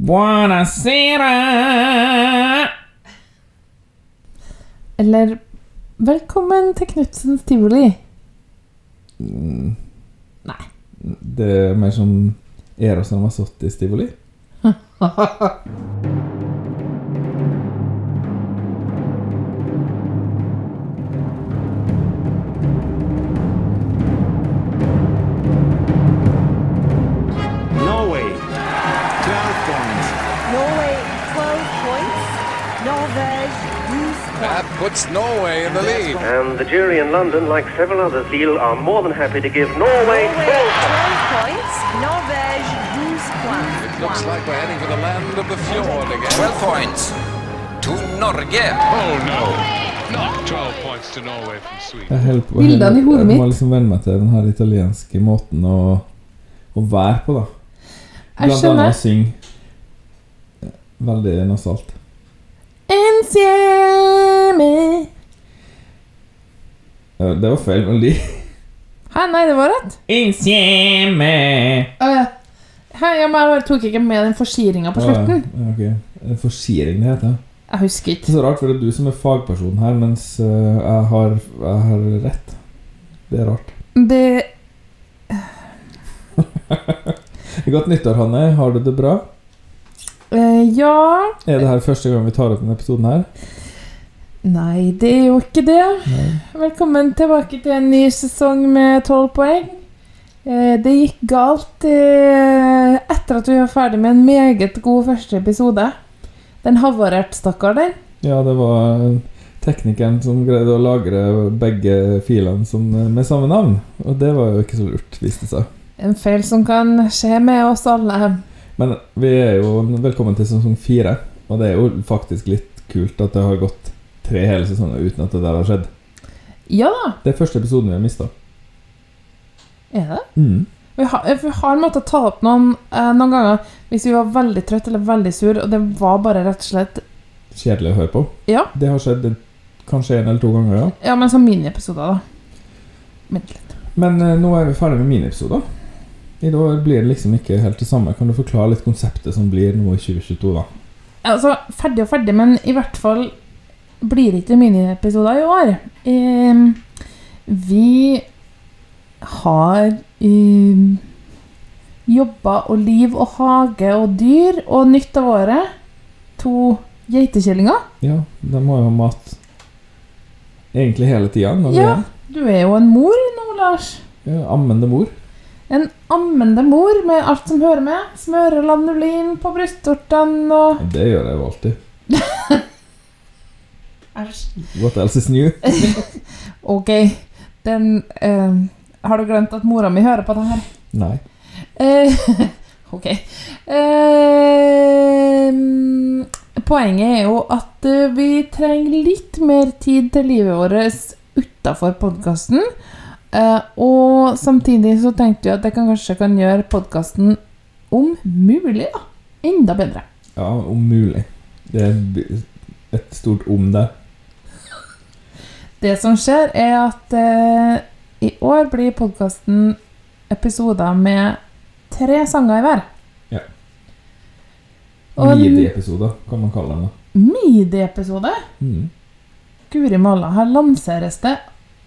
Buonasera! Eller Velkommen til Knutsens tivoli. Mm, Nei. Det er mer som Eros Ramazzotti-stivoli. Norway, puts Norway in the lead. And the jury in London, like several others, Lille, are more than happy to give Norway Norway 12 12 points. Norvège 12 points. It looks like we're heading for the land of the fjord again. 12 points to Norge. Oh no! Not 12 points to Norway from Sweden. Jeg, holder på- Bildene i hodet jeg må liksom venne meg til den her italienske måten å, å være på, da. Blant skjønner. å synge veldig nasalt. Insieme Det var feil melodi. Hæ, nei, det var rett. Insieme! Hæ, jeg bare tok ikke med den forsiringa på slutten. Ja, ok. Forsiring, det heter. Jeg husker ikke. Det er så rart, for det er du som er fagperson her, mens øh, jeg, har, jeg har rett. Det er rart. Det Godt nyttår, Hanne. Har du det bra? Eh, Ja Er det her første gang vi tar opp denne episoden her? Nei, det er jo ikke det. Nei. Velkommen tilbake til en ny sesong med tolv poeng. Uh, Det gikk galt uh, etter at vi var ferdig med en meget god første episode. Den havarerte, stakkar den. Ja, det var teknikeren som greide å lagre begge filene som, med samme navn. Og det var jo ikke så lurt, viste det seg. En feil som kan skje med oss alle. Men vi er jo velkommen til sesong fire, og det er jo faktisk litt kult at det har gått tre hele sesonger uten at det der har skjedd. Ja da, Det er første episoden vi har mista. er det? Mm. Vi har, vi har måttet ta opp noen, eh, noen ganger hvis vi var veldig trøtt eller veldig sur, og det var bare rett og slett Kjedelig å høre på. Ja, Det har skjedd kanskje en eller to ganger, ja. ja men som miniepisoder, da. Men eh, nå er vi ferdig med miniepisoder. I år blir det liksom ikke helt det samme. Kan du forklare litt konseptet som blir nå i 2022, da? Altså, ferdig og ferdig, men i hvert fall blir det ikke miniepisoder i år. Eh, vi har eh, jobba og liv og hage og dyr, og nytt av året to geitekjellinger. Ja, de må jo ha mat egentlig hele tida. Ja. Du er jo en mor nå, Lars. ja, Ammende mor. En ammende mor med alt som hører med. Smører lanolin på brystvortene og Det gjør jeg jo alltid. Æsj. What else is new? Ok, den uh, Har du glemt at mora mi hører på det her? Nei. Uh, ok. Uh, poenget er jo at vi trenger litt mer tid til livet vårt utafor podkasten. Eh, og samtidig så tenkte vi at jeg kan kanskje kan gjøre podkasten om mulig da, enda bedre. Ja, om mulig. Det er et stort om der. Det som skjer, er at uh, i år blir podkasten episoder med tre sanger i hver. Ja. Midi-episoder, kan man kalle dem. da. midi-episode. Mm. Guri malla, her lanseres det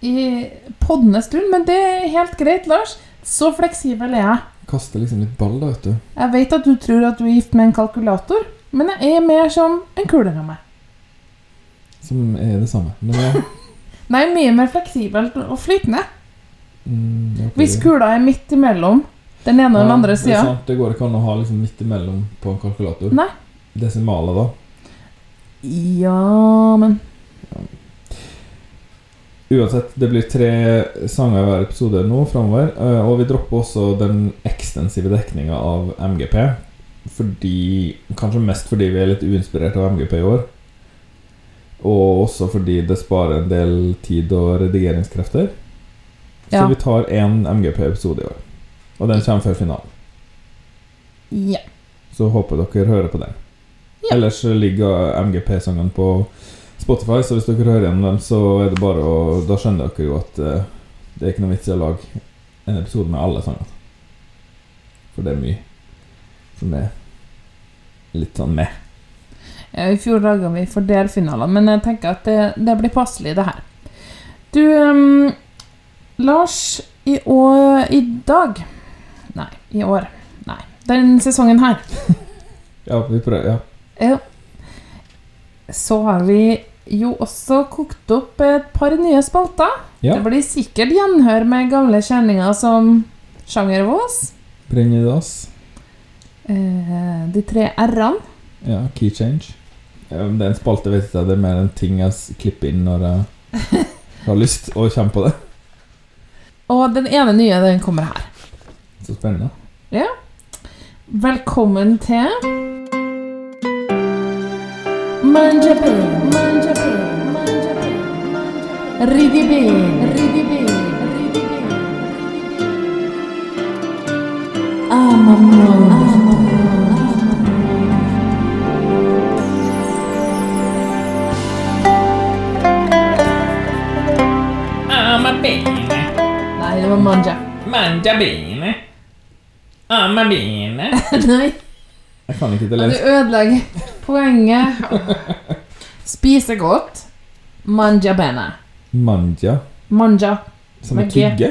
i poddende stund, men det er helt greit, Lars. Så fleksibel er jeg. Kaster liksom litt ball, da, vet du. Jeg vet at du tror at du er gift med en kalkulator, men jeg er mer som en kuleramme. Som er det samme. Men ja. Nei, mye mer fleksibelt og flytende. Mm, okay. Hvis kula er midt imellom den ene og den andre det, sida. sant, det går ikke an å ha liksom midt imellom på en kalkulator. Nei. Desimaler, da. Ja, men Uansett, det blir tre sanger i hver episode nå framover. eh, Og vi dropper også den ekstensive dekninga av MGP. Fordi Kanskje mest fordi vi er litt uinspirert av MGP i år. Og også fordi det sparer en del tid og redigeringskrefter. Så Ja. vi tar én MGP-episode i år. Og den kommer før finalen. ja. Så håper dere hører på den. Ja. Ellers ligger MGP-sangene på Spotify, så hvis dere hører gjennom dem, så er det bare å Da skjønner dere jo at uh, det er ikke noe vits i å lage en episode med alle sangene. For det er mye som er litt sånn med. Ja, I fjor laga vi for delfinaler, men jeg tenker at det, det blir passelig, det her. Du, um, Lars, i år I dag Nei, i år. Nei. Den sesongen her Ja, vi prøver, ja. ja, så har vi jo også kokt opp et par nye spalter. Ja. Det blir sikkert gjenhør med gamle kjenninger som Sjangervås, Brenn i dass. eh, De tre r-ene. Ja, key change. Det er en spalte, vet jeg. Det er mer en ting jeg klipper inn når jeg har lyst og kommer på det. Og den ene nye, den kommer her. Så spennende. Ja. Velkommen til Manjabin, manjabin, manjabin, manjabin. Ridibin, ridibin, ridibin, ridibin. Amamon, amamon, Ama bene, Nei, det var manja. mangia bene. Ama bene. Nei, Jeg kan ikke du italiensk. ødelegger poenget. Spise godt. Manja bene. Mangia, Manja. som er tygge.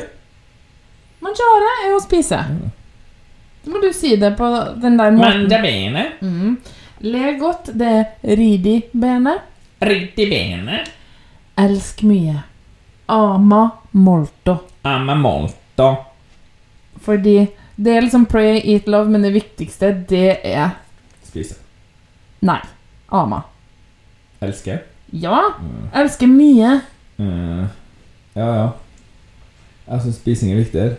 Mangiare er å spise. Så må du si det på den der måten. Mangia bene, Mm. Le godt, det er ridi bene. Ridi bene, Elsk mye. Ama molto. ama molto. Fordi det er liksom pray, eat, love, men det viktigste, det er Spise. Nei. Ama. Elsker. Ja, Mm. elsker mye. Mm. Ja, ja. Jeg syns spising er viktigere.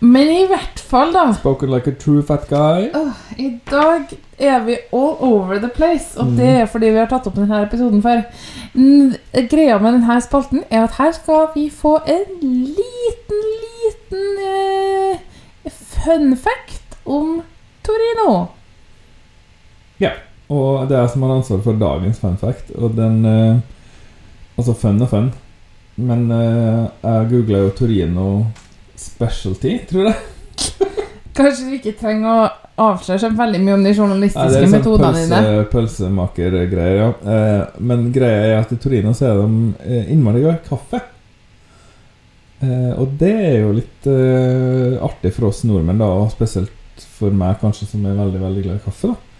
Men i hvert fall, da. Spoken like a true fat guy. I dag er vi all over the place, og Mm. det er fordi vi har tatt opp denne episoden før. Greia med denne spalten er at her skal vi få en liten, liten eh, fun fact om Torino. Og det er jeg som har ansvar for dagens fun fact. Og den eh, Altså, fun og fun. Men eh, jeg googla jo Torino specialty, tror jeg. Kanskje du ikke trenger å avsløre så veldig mye om de journalistiske det er sånn metodene dine. pølsemakergreier, ja. Eh, men greia er at i Torino så er de eh, innmari glad i kaffe. Eh, og det er jo litt eh, artig for oss nordmenn, da, og spesielt for meg kanskje som er veldig veldig glad i kaffe. da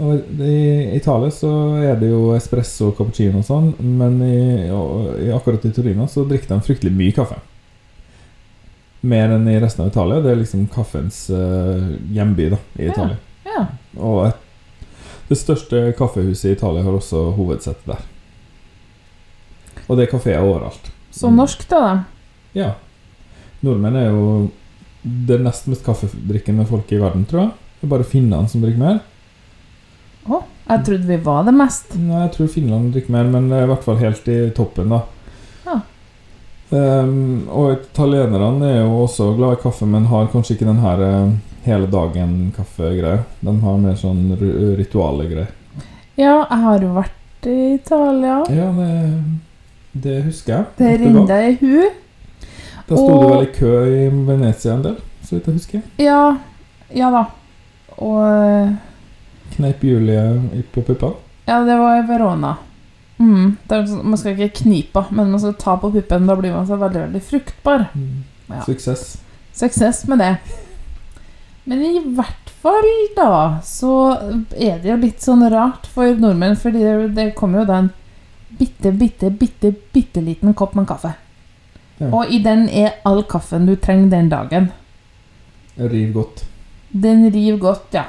og I Italia så er det jo espresso og cappuccino og sånn, men i, i, akkurat i Torino så drikker de fryktelig mye kaffe. Mer enn i resten av Italia. Det er liksom kaffens uh, hjemby da, i Ja. Italia. Ja. Og et, det største kaffehuset i Italia har også hovedsettet der. Og det er kafeer overalt. Så norsk, da. da. Ja. Nordmenn er jo det nest mest kaffedrikkende folket i verden, tror jeg. Det er bare finnene som drikker mer. Å, jeg trodde vi var det mest. Nei, jeg tror Finland drikker mer, men det er i hvert fall helt i toppen, da. Ja. Ehm, og italienerne er jo også glad i kaffe, men har kanskje ikke den her eh, hele dagen-kaffegreia. De har mer sånn ri- rituale greier. Ja, jeg har jo vært i Italia. Ja, det, det husker jeg. Det renner i hu. Da sto du vel i kø i Venezia en del, så vidt jeg husker. Ja, ja da. Og eh, Kneip Julie på puppa. Ja, det var i Verona. Mm, er sånn- man skal ikke knipe, men man skal ta på puppen. Da blir man så veldig veldig fruktbar. Ja. Suksess. Suksess med det. Men i hvert fall, da, så er det jo litt sånn rart for nordmenn, fordi det, det kommer jo da en bitte, bitte, bitte, bitte liten kopp med kaffe. Ja. Og i den er all kaffen du trenger den dagen. Riv godt. Den river godt, ja.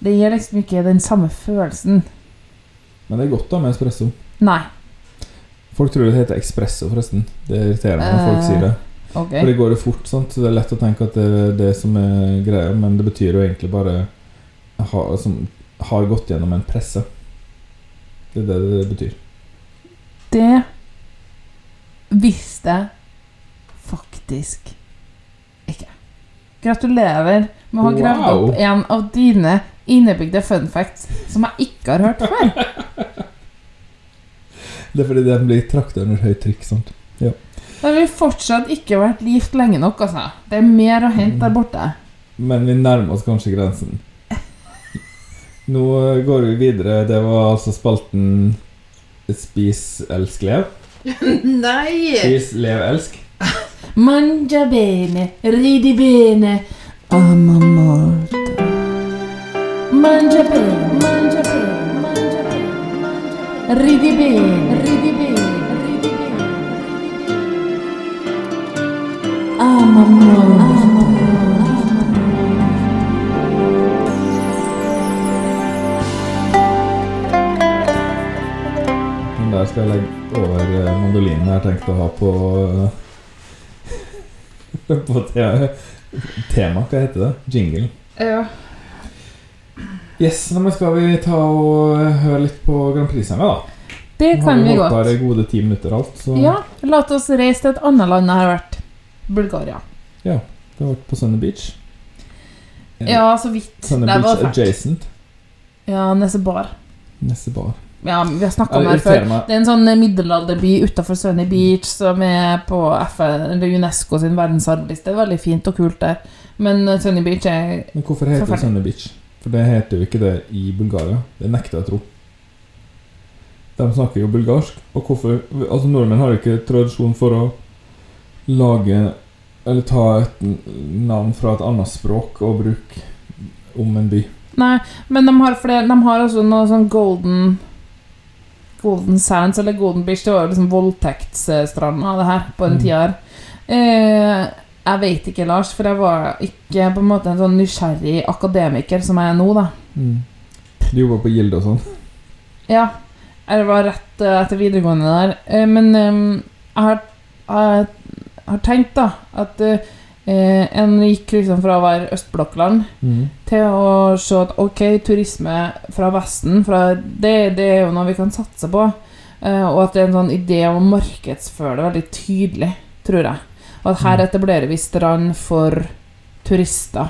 Det gir liksom ikke den samme følelsen. Men det er godt da med espresso. Nei. Folk tror det heter espresso, forresten. Det irriterer meg når folk Eh, sier det. Okay. For det går jo fort, sant? så det er lett å tenke at det er det som er greia, men det betyr jo egentlig bare ha, som har gått gjennom en presse. Det er det det betyr. Det visste jeg faktisk ikke. Gratulerer med å ha gravd opp en av dine innebygde fun facts som jeg ikke har hørt før. Det er fordi den blir trakta under høyt trykk. sant? Da har vi fortsatt ikke vært gift lenge nok, altså. Det er mer å hente der borte. Men vi nærmer oss kanskje grensen. Nå går vi videre. Det var altså spalten Spis, elsk, lev. Nei! Spis, lev, elsk. Mangia bene, ridi bene, amamor. Mangia bene, mangia bene, mangia bene, mangia bene. Ridi bene, ridi bene, ridi bene. Ama. Men der skal jeg legge over eh, mandolinen jeg har tenkt å ha på På te tema. Hva heter det? Jingle. Ja. Yes, nå men skal vi ta og eh, høre litt på Grand Prix-sanger, da? Det Nå kan har vi holdt her godt. i gode ti minutter alt, så Ja, la oss reise til et annet land jeg har vært. Bulgaria. Ja. det har vært på Sunny Beach. Ja, så vidt. Sunny Beach var fælt. adjacent. Ja, Nesebar. Nesebar. Ja, vi har snakka om det her før. meg. Det er en sånn middelalderby utafor Sunny Beach som er på FN, UNESCO sin verdensarvliste. Det er veldig fint og kult der. Men eh, Sunny Beach er Men hvorfor heter det Sunny Beach? For det heter jo ikke det i Bulgaria. Det nekter jeg å tro. De snakker jo bulgarsk. Og hvorfor Altså, nordmenn har jo ikke tradisjon for å lage Eller ta et navn fra et annet språk og bruke om en by. Nei, men de har flere De har også noe sånn golden Golden Sands eller Golden Beach. Det var jo liksom voldtektsstranda, det her, på den Mm. tida her. Eh, jeg vet ikke, Lars, for jeg var ikke på en måte en sånn nysgjerrig akademiker som jeg er nå, da. Du jobber på Gilde og sånn. Ja, jeg var rett eh, etter videregående der. Eh, men jeg, har, jeg har tenkt da at eh, en gikk liksom fra å være østblokkland til å se at ok, turisme fra Vesten fra det, det er jo noe vi kan satse på. og at det er en sånn idé om å markedsføre det veldig tydelig, tror jeg. Og at her Mm. etablerer vi strand for turister.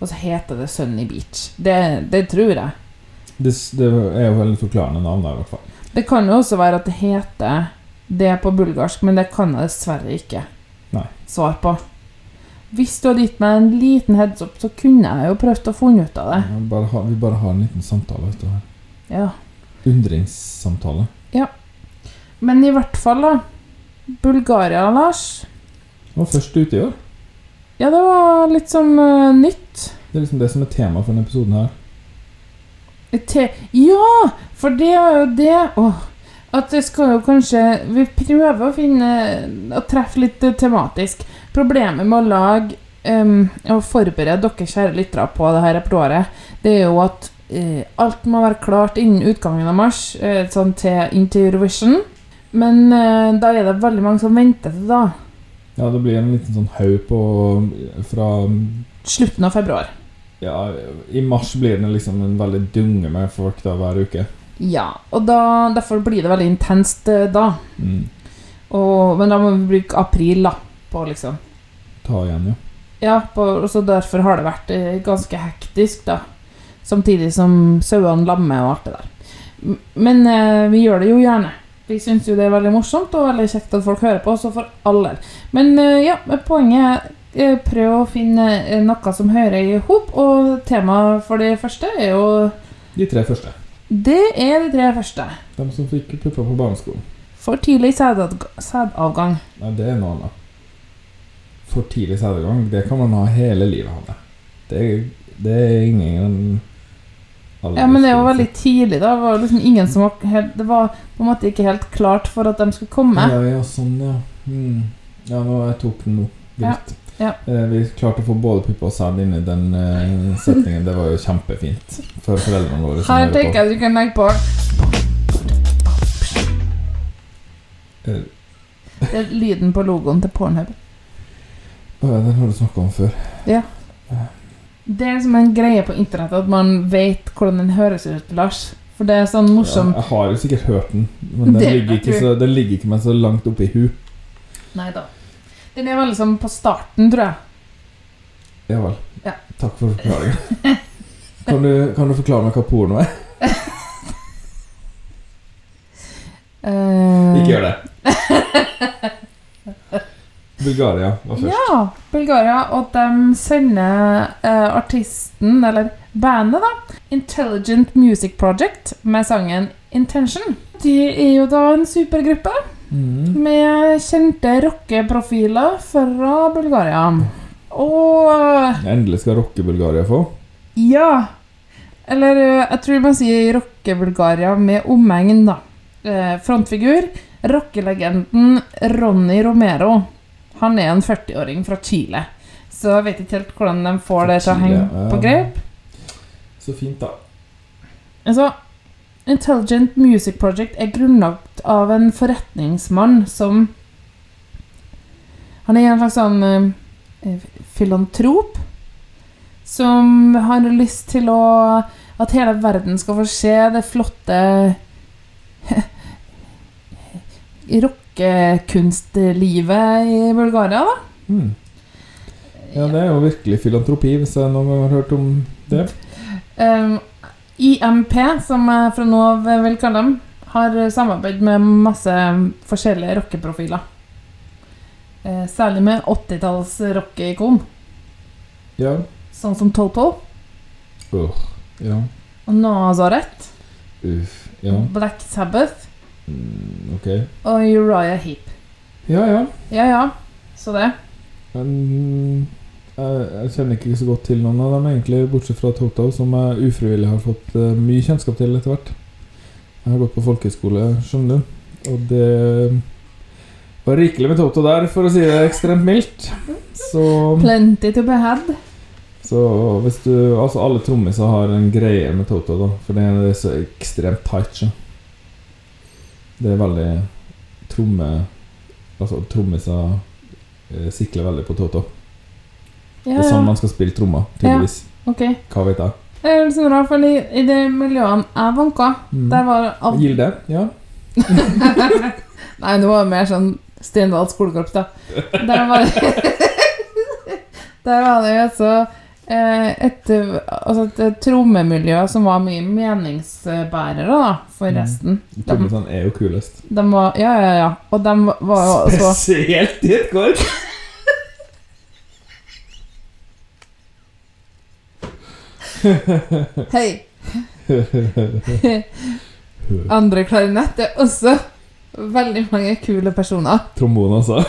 Og så heter det Sunny Beach. Det, det tror jeg. Det, det er jo veldig forklarende navn der, i hvert fall. Det kan jo også være at det heter det på bulgarsk, men det kan jeg dessverre ikke Nei. svar på. Hvis du hadde gitt meg en liten heads up, så kunne jeg jo prøvd å finne ut av det. Vi bare har, vi bare har en liten samtale. Vet du. her. Ja. Undringssamtale. Men i hvert fall, da. Bulgaria, Lars. Det var først ute i år. Ja, det var litt sånn uh, nytt. Det er liksom det som er tema for denne episoden her. Te ja! For det er jo det Åh, At det skal jo kanskje Vi prøver å finne Å treffe litt eh, tematisk. Problemet med å lage um, Å forberede dere kjære lyttere på det her repertoaret, det er jo at uh, alt må være klart innen utgangen av mars, uh, sånn til, til Men uh, da er det veldig mange som venter til da. Ja, det blir en liten sånn haug på Fra Slutten av februar. Ja, i mars blir det liksom en veldig dunge med folk da hver uke. Ja, og da, derfor blir det veldig intenst eh, da. Mm. Og, men da må vi bruke april da, på liksom Ta igjen, ja. Ja, på, og så derfor har det vært eh, ganske hektisk, da. Samtidig som sauene lammer og alt det der. Men eh, vi gjør det jo gjerne. Vi syns jo det er veldig morsomt og veldig kjekt at folk hører på, så for all del. Men eh, ja, poenget er eh, prøv å finne eh, noe som hører i hop, og temaet for det første er jo De tre første. Det er de tre første. De som fikk pupper på barneskolen. For tidlig sædavgang. Nei, det er noe annet. For tidlig sædavgang, det kan man ha hele livet, Hanne. Det, er- det er ingen Ja, men det var veldig tidlig, da. Det var liksom ingen som var helt Det var på en måte ikke helt klart for at de skulle komme. Ja, ja, sånn, ja. Mm. Ja, nå jeg tok den nå. Greit. Ja, Eh, vi klarte å få både puppe og sæd inn i den eh, setningen. Det var jo kjempefint for foreldrene våre. Her tenker jeg du kan legge på Eh, Det er lyden på logoen til Pornhub. Å, ja, den har du snakka om før. Det er som en greie på internett at man vet hvordan den høres ut, Lars. For det er sånn morsom Ja, jeg har jo sikkert hørt den, men den ligger, ikke så, den ligger ikke meg så langt oppi hu. Nei da. Den er veldig sånn på starten, tror jeg. Ja vel. Ja. Takk for forklaringen. Kan du, kan du forklare meg hva porno er? Eh, Ikke gjør det. Bulgaria var først. Ja, Bulgaria, og de sender uh, artisten, eller bandet, da, Intelligent Music Project med sangen Intention. De er jo da en supergruppe Mhm. med kjente rockeprofiler fra Bulgaria. Og Endelig skal rocke Bulgaria få. ja Eller eh, jeg tror man sier rocke-Bulgaria med omegn, da. Eh, frontfigur rockelegenden Ronny Romero. Han er en 40-åring fra Chile. Så jeg vet ikke helt hvordan de får det til å henge på grep. Så fint, da. Altså, Intelligent Music Project er grunnlagt av en forretningsmann som Han er en slags sånn eh, filantrop som har lyst til å At hele verden skal få se det flotte rockekunstlivet i Bulgaria, da. Mm. Ja, det er jo virkelig filantropi, hvis jeg noen gang har hørt om det. Um, IMP, som jeg fra nå av vil kalle dem, har samarbeid med masse forskjellige rockeprofiler. Eh, særlig med 80-talls rockeikon, Ja. sånn som Toto Åh, ja. og Nazareth, Uff. Ja. Black Sabbath Mm, ok. og Uriah Heap. Ja, ja. Ja, ja, så det. Men jeg, kjenner ikke så godt til noen av dem, egentlig, bortsett fra Toto, som jeg ufrivillig har fått eh, mye kjennskap til etter hvert. Jeg har gått på folkehøyskole, skjønner du, og det var rikelig med Toto der, for å si det ekstremt mildt. Så, Plenty to be had. så hvis du Altså, alle trommiser har en greie med Toto, da, for det er så ekstremt tight. Så. Det er veldig tromme... Altså, trommiser eh, sikler veldig på Toto. Ja, Det er sånn man skal spille trommer, tydeligvis. Ok. Hva vet jeg. Det er liksom rart, for i, i de miljøene jeg vanka, Mm. der var alt Gilde? Ja. Nei, det var mer sånn Stendal skolekorps, da. Der var det Der var det altså eh, et, altså et trommemiljø som var mye meningsbærere da, for Mm. resten. Trommisene er jo kulest. De var Ja, ja, ja. Og de var jo også Spesielt i et korps! Hei! Andre klarinett er også veldig mange kule personer. Trombone, altså.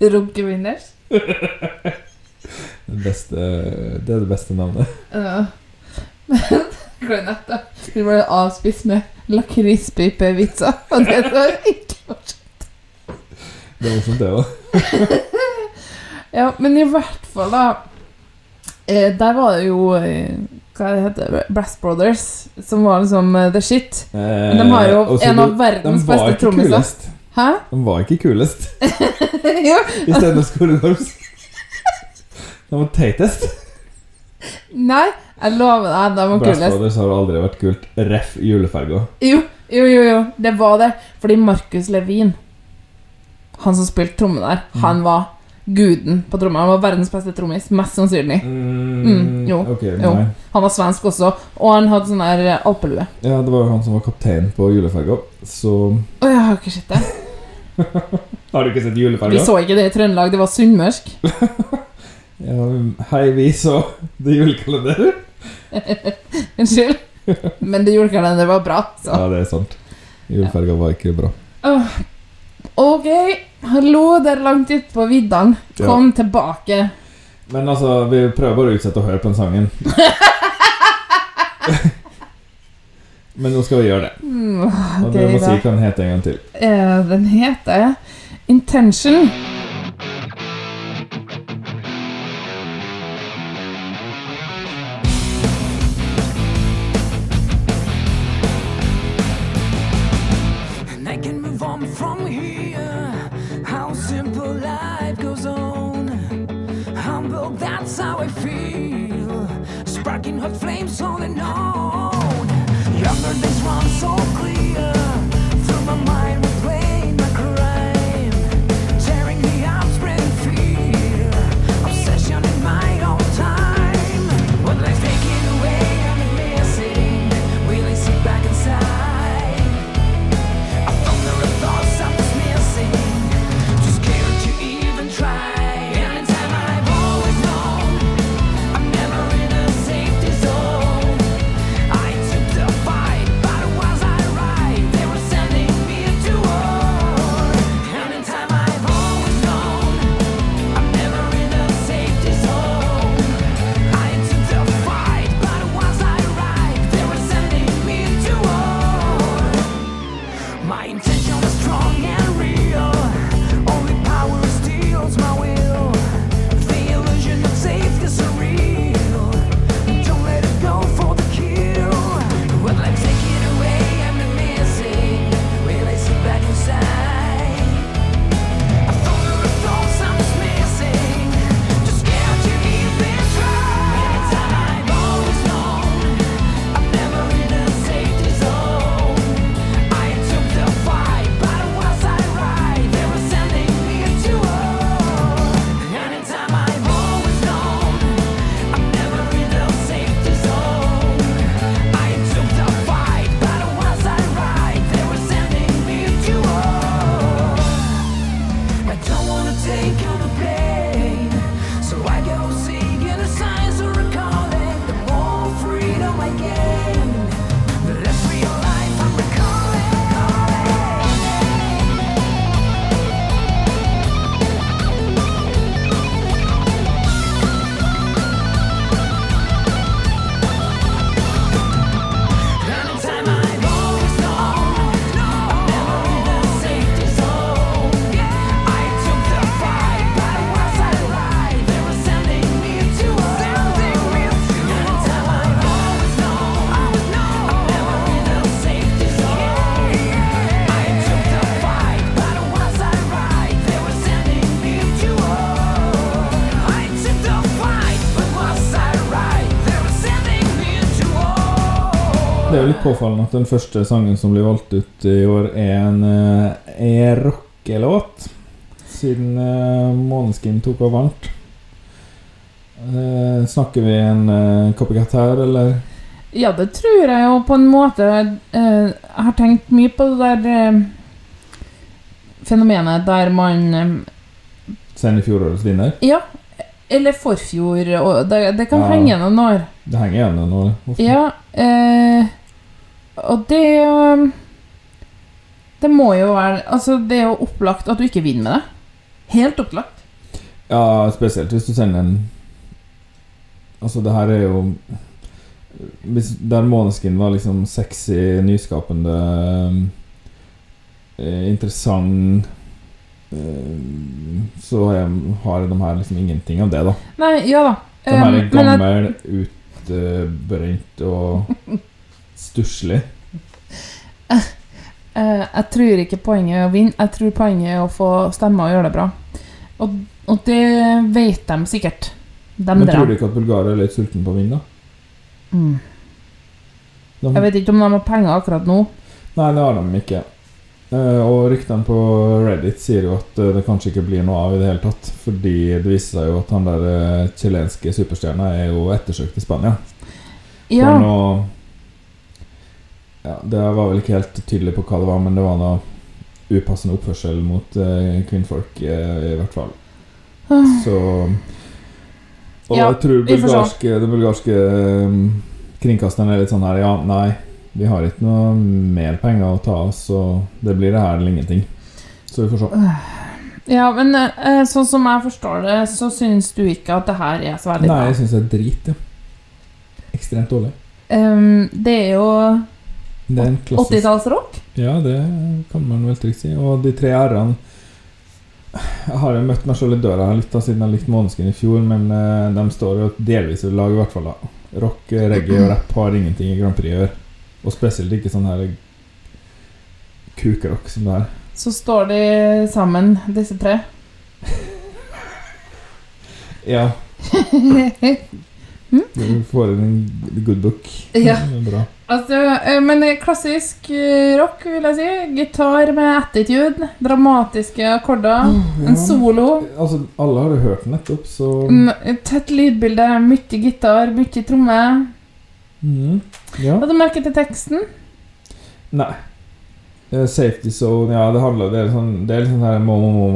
Runkevinners. Det, beste, det er det beste navnet. Ja. Klarinett, da. Vi ble avspist med lakrispipevitser. Og det var ikke fortsatt. Det er morsomt, det òg. Ja, men i hvert fall, da eh, Der var det jo eh, Hva det heter Brass Brothers, som var liksom eh, the shit. Men de har jo en av verdens de var beste ikke trommiser. kulest. Hæ? De var ikke kulest jo. i stedet for skolekorps. De var teitest. Nei, jeg lover deg, de var Brass kulest. Brothers har aldri vært kult. Ref juleferga. Jo, jo, jo, jo, det var det. Fordi Markus Levin, han som spilte tromme der, Mm. han var guden på trommer. Han var verdens beste trommis, mest sannsynlig. Mm, jo, okay, jo. Han var svensk også, og han hadde sånn der eh, alpelue. Ja, det var jo han som var kaptein på juleferga. Så Å, jeg har ikke sett det. Har du ikke sett juleferga? Vi så ikke det i Trøndelag, det var sunnmørsk. Ja, hei, vi så det julekalender. Unnskyld. Men det julekalenderet var bra, så. Ja, det er sant. Juleferga var ikke bra. Åh, Ok, hallo der langt ute på viddene. Kom tilbake. Men altså, vi prøver bare å utsette å høre på den sangen. Men nå skal vi gjøre det. Mm, Og du må si hva den heter en gang til. Uh, Den heter Intention. Hot flames on and on. Det er jo litt påfallende at den første sangen som blir valgt ut i år, er en, eh, er rockelåt. Siden uh, Måneskin tok av varmt. Eh, snakker vi en uh, copycat her, eller? Ja, det tror jeg jo på en måte. eh, jeg har tenkt mye på det der eh, fenomenet der man eh, Send fjorårets vinner? Ja, eller forfjor. Det, det kan Ja. henge noen år. Det henger igjen år ofte. Ja, eh, og det um, Det må jo være Altså, det er jo opplagt at du ikke vinner med det. Helt opplagt. Ja, spesielt hvis du sender en Altså, det her er jo hvis, Der Måneskin var liksom sexy, nyskapende eh, Interessant eh, Så har de her liksom ingenting av det, da. Nei, ja da. De her Um, er gammel, utbrent og stusslig. Eh, jeg tror ikke poenget er å vinne, jeg tror poenget er å få stemmer og gjøre det bra. Og, og det vet de sikkert. De Men tror du ikke at Bulgaria er litt sulten på å vinne, da? Mm. De, Jeg vet ikke om de har penger akkurat nå. Nei, det har de ikke. Eh, og ryktene på Reddit sier jo at eh, det kanskje ikke blir noe av i det hele tatt. Fordi det viser seg jo at han der eh, chilenske superstjerna er jo ettersøkt i Spania. Ja, For noe Ja, det var vel ikke helt tydelig på hva det var, men det var noe upassende oppførsel mot eh, kvinnfolk, eh, i hvert fall. Så Og Ja, jeg tror vi får se. bulgarske, den bulgarske eh, kringkasteren er litt sånn her Ja, nei, vi har ikke noe mer penger å ta så det blir det her eller ingenting. Så vi får se. ja men eh, sånn som jeg forstår det, så syns du ikke at det her er så veldig Nei, bra. jeg syns det er drit, ja. Ekstremt dårlig. Um, det er jo 80-tallsrock. Ja, det kan man vel trygt si. Og de tre r-ene Jeg har jo møtt meg selv i døra litt da, siden jeg likte Måneskin i fjor, men eh, de står jo delvis i lag, i hvert fall. da Rock, eh, reggae og rap har ingenting i Grand Prix å gjøre. Og spesielt ikke sånn her kukrock som det her. Så står de sammen, disse tre. Ja. Du får en good book. Ja. Er bra. Altså, eh, men er klassisk eh, rock, vil jeg si. Gitar med attitude. Dramatiske akkorder. En solo. Altså, alle har jo hørt den nettopp, så Tett lydbilde. Mye gitar, mye tromme. Mm, Ja. Har du merket til teksten? Nei. Eh, safety zone, ja, det handler Det er, sånn, det er litt sånn her Må,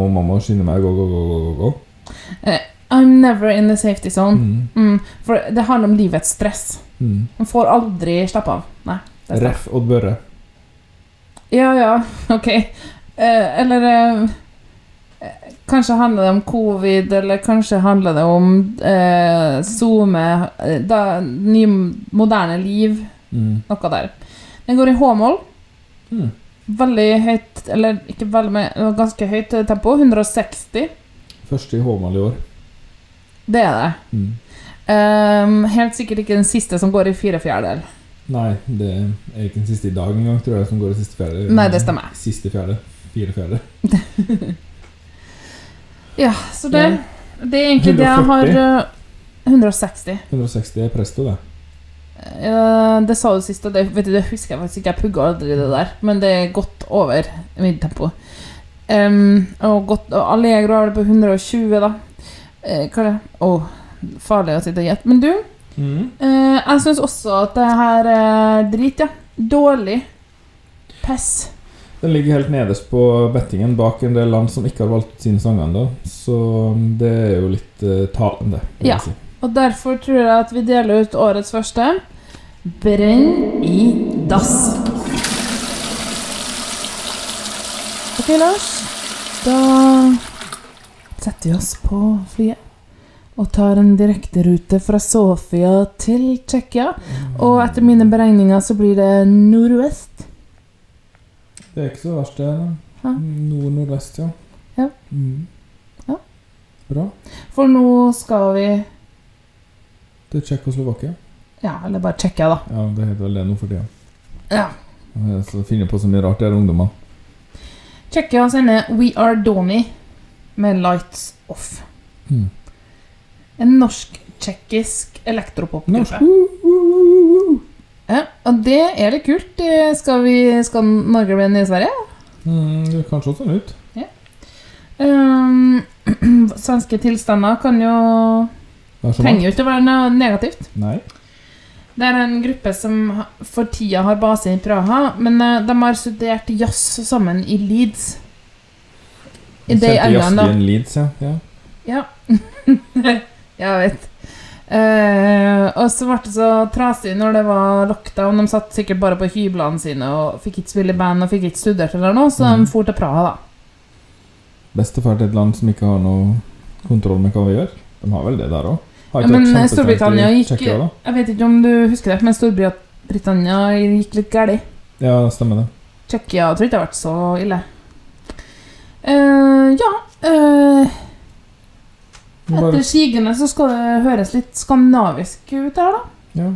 må, må skynde meg, gå, gå, gå, gå, gå, gå. I'm never in the safety zone. Mm. Mm, for det handler om livets stress. Mm. Man får aldri slappe av. Nei. det. Ref Odd Børre. Ja, ja, ok. Eh, eller eh, eh, Kanskje handler det om covid, eller kanskje handler det om eh, SoMe eh, da, Ny, moderne liv. Mm. Noe der. Den går i H-mål. Mm. Veldig høyt Eller ikke veldig, men ganske høyt tempo. 160. Første i H-mål i år. Det er det. Mm. Ehm, helt sikkert ikke den siste som går i fire fjerdedel. Nei, det er ikke den siste i dag engang, tror jeg, som går i siste fjerde. Nei, det stemmer. Siste fjerde. Fire fjerde. Ja, så det, det er egentlig det jeg har uh, 160. 160 er presto, det. Ja, det sa du sist, og det, vet du, det husker jeg faktisk ikke. Jeg pugga aldri det der. Men det er godt over middeltempo. Um, og, godt, og Allegro er det på 120, da. Eh, hva er det? Åh, farlig å sitte og gjette. Men du, Mm. eh, jeg syns også at det her er drit, ja. Dårlig. Pess. Den ligger helt nederst på bettingen, bak en del land som ikke har valgt sine sanger ennå. Så det er jo litt uh, talende. Ja. si. Og derfor tror jeg at vi deler ut årets første. Brenn i dass. Ok, Lars. Da setter vi oss på flyet og tar en direkterute fra Sofia til Tsjekkia. Og etter mine beregninger så blir det nordvest. Det er ikke så verst, det. Nord-nordvest, ja. Ja. Mm. Ja. Bra. For nå skal vi er Tsjekkoslovakia. Ja, eller bare Tsjekkia, da. Ja, det heter vel det nå for tida. Ja. Så finner på så mye rart, disse ungdommene. Tsjekkia sender We Are Donny med Lights Off. Mm. En norsk-tsjekkisk elektropopgruppe. Norsk. Ja, og det er litt kult. Eh, Skal, vi, skal Norge bli nye Sverige? Mm, det kan se sånn ut. Um, svenske tilstander kan jo er Trenger jo ikke å være noe negativt. Nei. Det er en gruppe som for tida har base i Praha, men eh, de har studert jazz sammen i Leeds. I det Kjente England, da. en Leeds, ja. ja. Ja. jeg vet. Eh, og så ble det så trasig når det var lockdown. De satt sikkert bare på hyblene sine og fikk ikke spille i band og fikk ikke studert eller noe, så mm. de for til Praha, da. Bestefar til et land som ikke har noe kontroll med hva vi gjør. De har vel det der òg? Ja, men Storbritannia gikk Jeg vet ikke om du husker det, men Storbritannia gikk litt galt. Ja, stemmer det. Tsjekkia tror ikke det har vært så ille. Eh, ja eh, Etter sigende så skal det høres litt skandinavisk ut her, da. ja.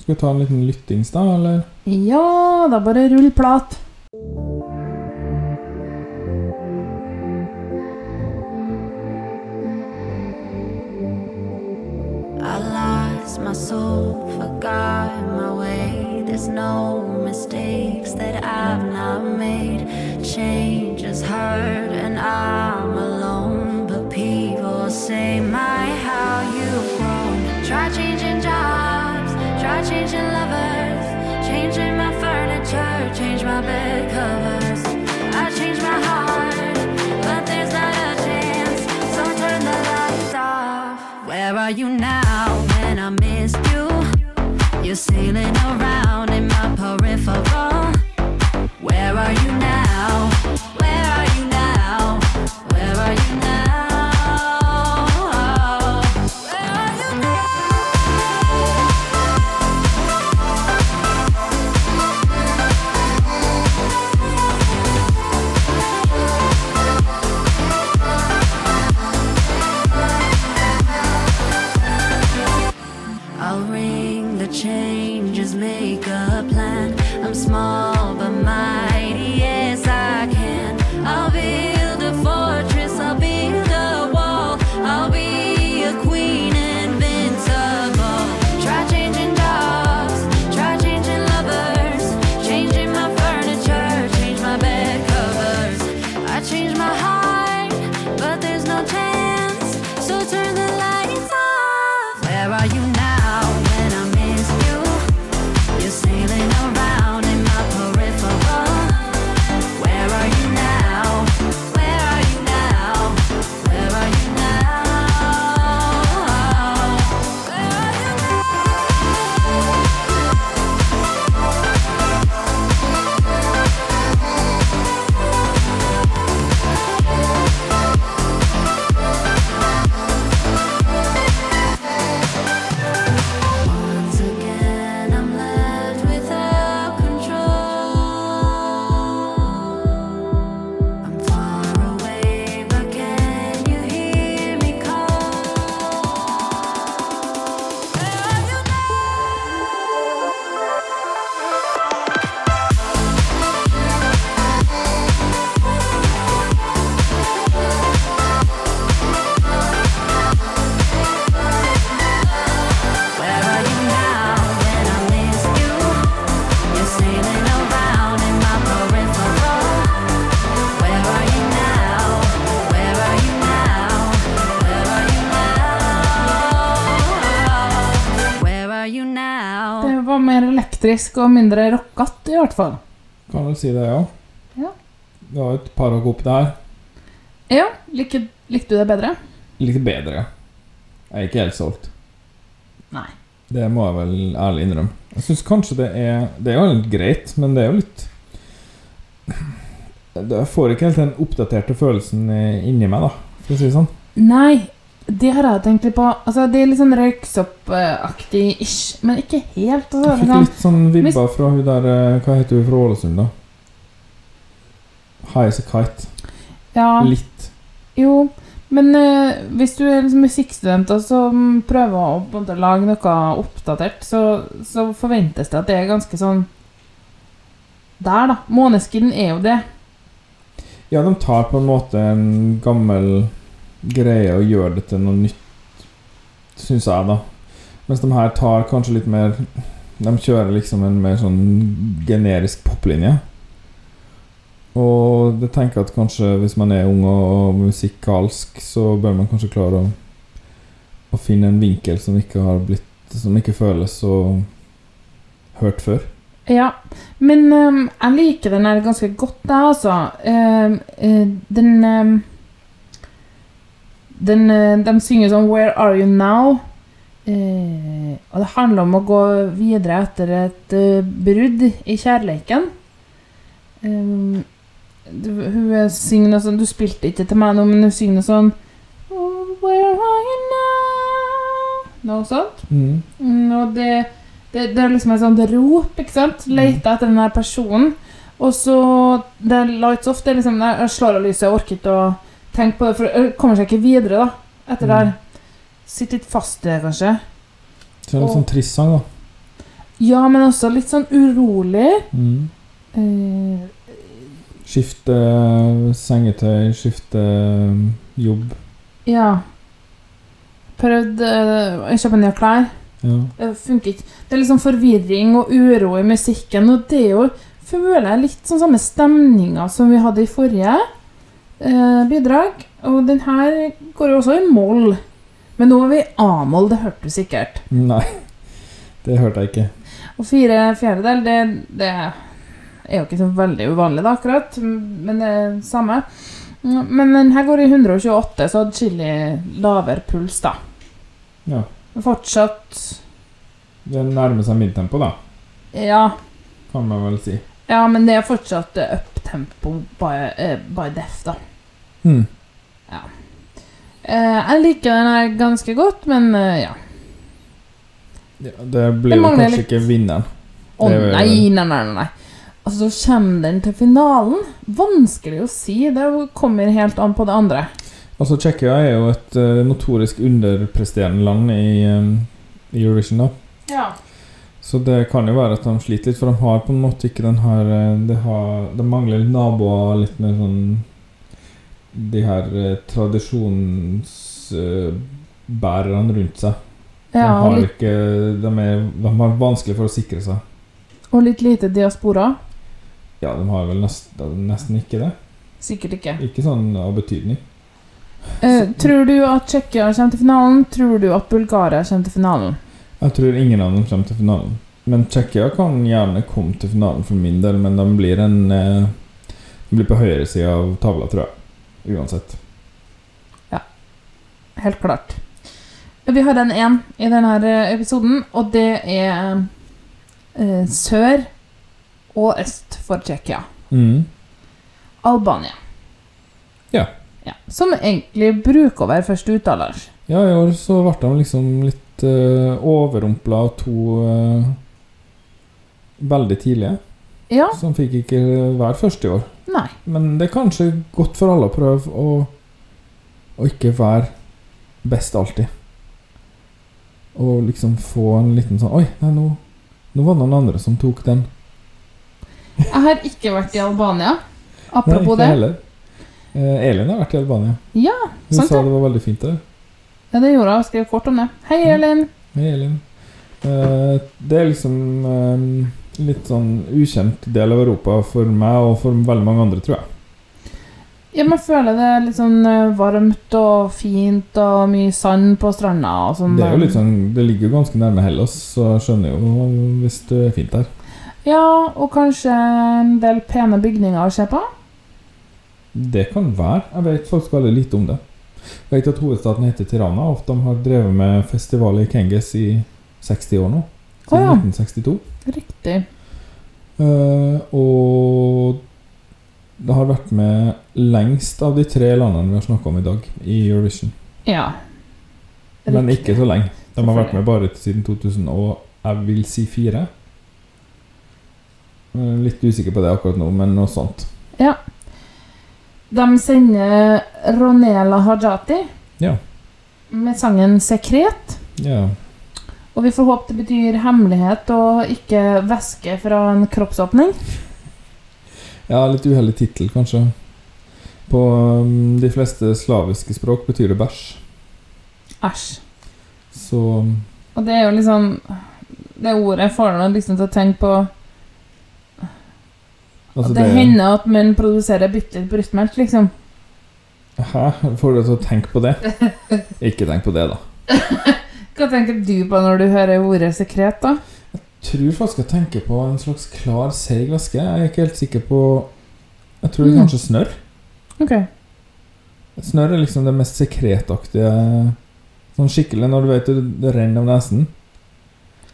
Skal vi ta en liten lyttings, da, eller? Ja, da bare rull plat. I lost my soul, forgot my way. There's no mistakes that I've not made. Change is hard and are you now when I miss you? You're sailing around elektrisk og mindre rockete, i hvert fall. Kan du si det, ja. Ja. Det var et par hakk opp der. Ja, like, likte du det bedre? Litt bedre, ja. Jeg er ikke helt solgt. Nei. Det må jeg vel ærlig innrømme. Jeg syns kanskje det er Det er jo litt greit, men det er jo litt Jeg får ikke helt den oppdaterte følelsen inni meg, da, for å si det sånn. Nei, det har jeg tenkt litt på. Altså, det er litt sånn røyksoppaktig ish, men ikke helt. Altså, Jeg fikk sånn- litt sånn vibber fra hun der eh, Hva heter hun fra Ålesund, da? High as a kite. ja, Litt. jo. Men uh, hvis du er liksom og som prøver å måte lage noe oppdatert, så, så forventes det at det er ganske sånn Der, da. Måneskin er jo det. Ja, de tar på en måte en gammel greie å gjøre det til noe nytt, syns jeg, da. Mens de her tar kanskje litt mer De kjører liksom en mer sånn generisk poplinje. Og jeg tenker at kanskje hvis man er ung og musikalsk, så bør man kanskje klare å, å finne en vinkel som ikke har blitt Som ikke føles så hørt før. Ja, men um, jeg liker den her ganske godt, jeg, altså. Uh, uh, den ehm, den, eh, De synger sånn 'Where are you now?' Eh, og det handler om å gå videre etter et uh, brudd i kjærleiken. Ehm, du, hun eh, synger noe sånn Du spilte ikke til meg nå, men hun synger noe sånn oh, 'Where are you now?' Noe sånt. Mm. Mm, og det, det, det er liksom et sånt rop, ikke sant? Lete etter den der personen. Og så det er lights off. Det er liksom Jeg slår av lyset, jeg orker ikke å tenke på det, for det kommer seg ikke videre da etter det her. Sitter litt fast i det, kanskje. Så det er en Og- sånn trist sang, da. Ja, men også litt sånn urolig. Mm. Eh, Skifte sengetøy, skifte jobb. ja. Prøvd uh, å kjøpe nye klær. Ja. Det funker ikke. Det er liksom forvirring og uro i musikken, og det er jo føler jeg litt sånn samme stemninga som vi hadde i forrige eh, bidrag. Og den her går jo også i moll. Men nå er vi i A-moll, det hørte du sikkert. Nei, det hørte jeg ikke. Og fire fjerdedel, det, det er jo ikke så veldig uvanlig, da, akkurat. Men det er samme. Men den her går i 128, så atskillig lavere puls, da. Ja. Fortsatt Det nærmer seg midtempo, da, Ja. kan man vel si. Ja, men det er fortsatt eh, up-tempo by, uh, by def, da. Mm. Eh, jeg liker den her ganske godt, men uh, ja. Ja, det blir jo kanskje litt. ikke vinneren. Å er nei, nei, nei, nei. Altså, så kommer den til finalen. Vanskelig å si. Det kommer helt an på det andre. Altså, Tsjekkia er jo et eh, notorisk underpresterende land i, um, Eurovision, da. Ja. Så det kan jo være at de sliter litt, for de har på en måte ikke den her eh, De, har, de mangler litt naboer, litt mer sånn De her eh, tradisjonsbærerne rundt seg. De, ja har litt, ikke, de, er, de har vanskelig for å sikre seg. og litt lite diaspora. Ja, de har vel nesten, nesten ikke det. Sikkert ikke. Ikke sånn av betydning. Eh, tror du at Tsjekkia kommer til finalen? Tror du at Bulgaria kommer til finalen? Jeg tror ingen av dem kommer til finalen. Men Tsjekkia kan gjerne komme til finalen for min del, men de blir en eh, De blir på høyre side av tavla, tror jeg. Uansett. Ja. Helt klart. Vi har en én i denne eh, episoden, og det er eh, sør og øst for Tsjekkia. Mm. Albania. Ja. ja. Som egentlig bruker å være første uttaler. Ja, i år så ble de liksom litt uh, overrumpla av to uh, veldig tidlige. Ja. Som fikk ikke hver første i år. Nei. Men det er kanskje godt for alle å prøve å, å ikke være best alltid. Og liksom få en liten sånn Oi, nei, nå, nå var det noen andre som tok den. Jeg har ikke vært i Albania. Nei, ikke det. heller. Eh, Elin har vært i Albania. Ja, Hun sant sa det. det var veldig fint der. Ja, det gjorde. Jeg skrev kort om det. Hei, Ja. Elin. Hei, Elin. Uh, det er liksom uh, litt sånn ukjent del av Europa for meg og for veldig mange andre, tror jeg. Ja, man føler det er litt sånn eh, varmt og fint og mye sand på stranda og sånn. Det er jo litt sånn Det ligger jo ganske nærme Hellas, så jeg skjønner jo hvis det er fint der. Ja, og kanskje en del pene bygninger å se på. Det kan være. Jeg vet faktisk veldig lite om det. Jeg vet at hovedstaden heter Tirana, og de har drevet med festival i Kengis i 60 år nå. Siden Siden ja. 1962. Riktig. Uh, og det har vært med lengst av de tre landene vi har snakka om i dag, i Eurovision. Ja. Riktig. Men ikke så lenge. De har vært med bare siden 2000 og jeg vil si fire. Er Litt usikker på det akkurat nå, men noe sånt. Ja. De sender Ronela Hajati Ja. med sangen 'Sekret'. Ja. Og vi får håpe det betyr hemmelighet og ikke væske fra en kroppsåpning. Ja, litt uheldig tittel, kanskje. På um, de fleste slaviske språk betyr det bæsj. Æsj. Så Og det er jo liksom det ordet får deg liksom til å tenke på Altså, at det, hender at menn produserer bitte litt brystmelk, liksom. Hæ? Får du til å tenke på det? Ikke tenk på det, da. Hva tenker du på når du hører ordet sekret, da? Jeg tror faktisk jeg tenker på en slags klar, seig væske. Jeg er ikke helt sikker på Jeg tror det er Mm. kanskje snørr. Ok. Snørr er liksom det mest sekretaktige Sånn skikkelig når du vet det, det renner av nesen.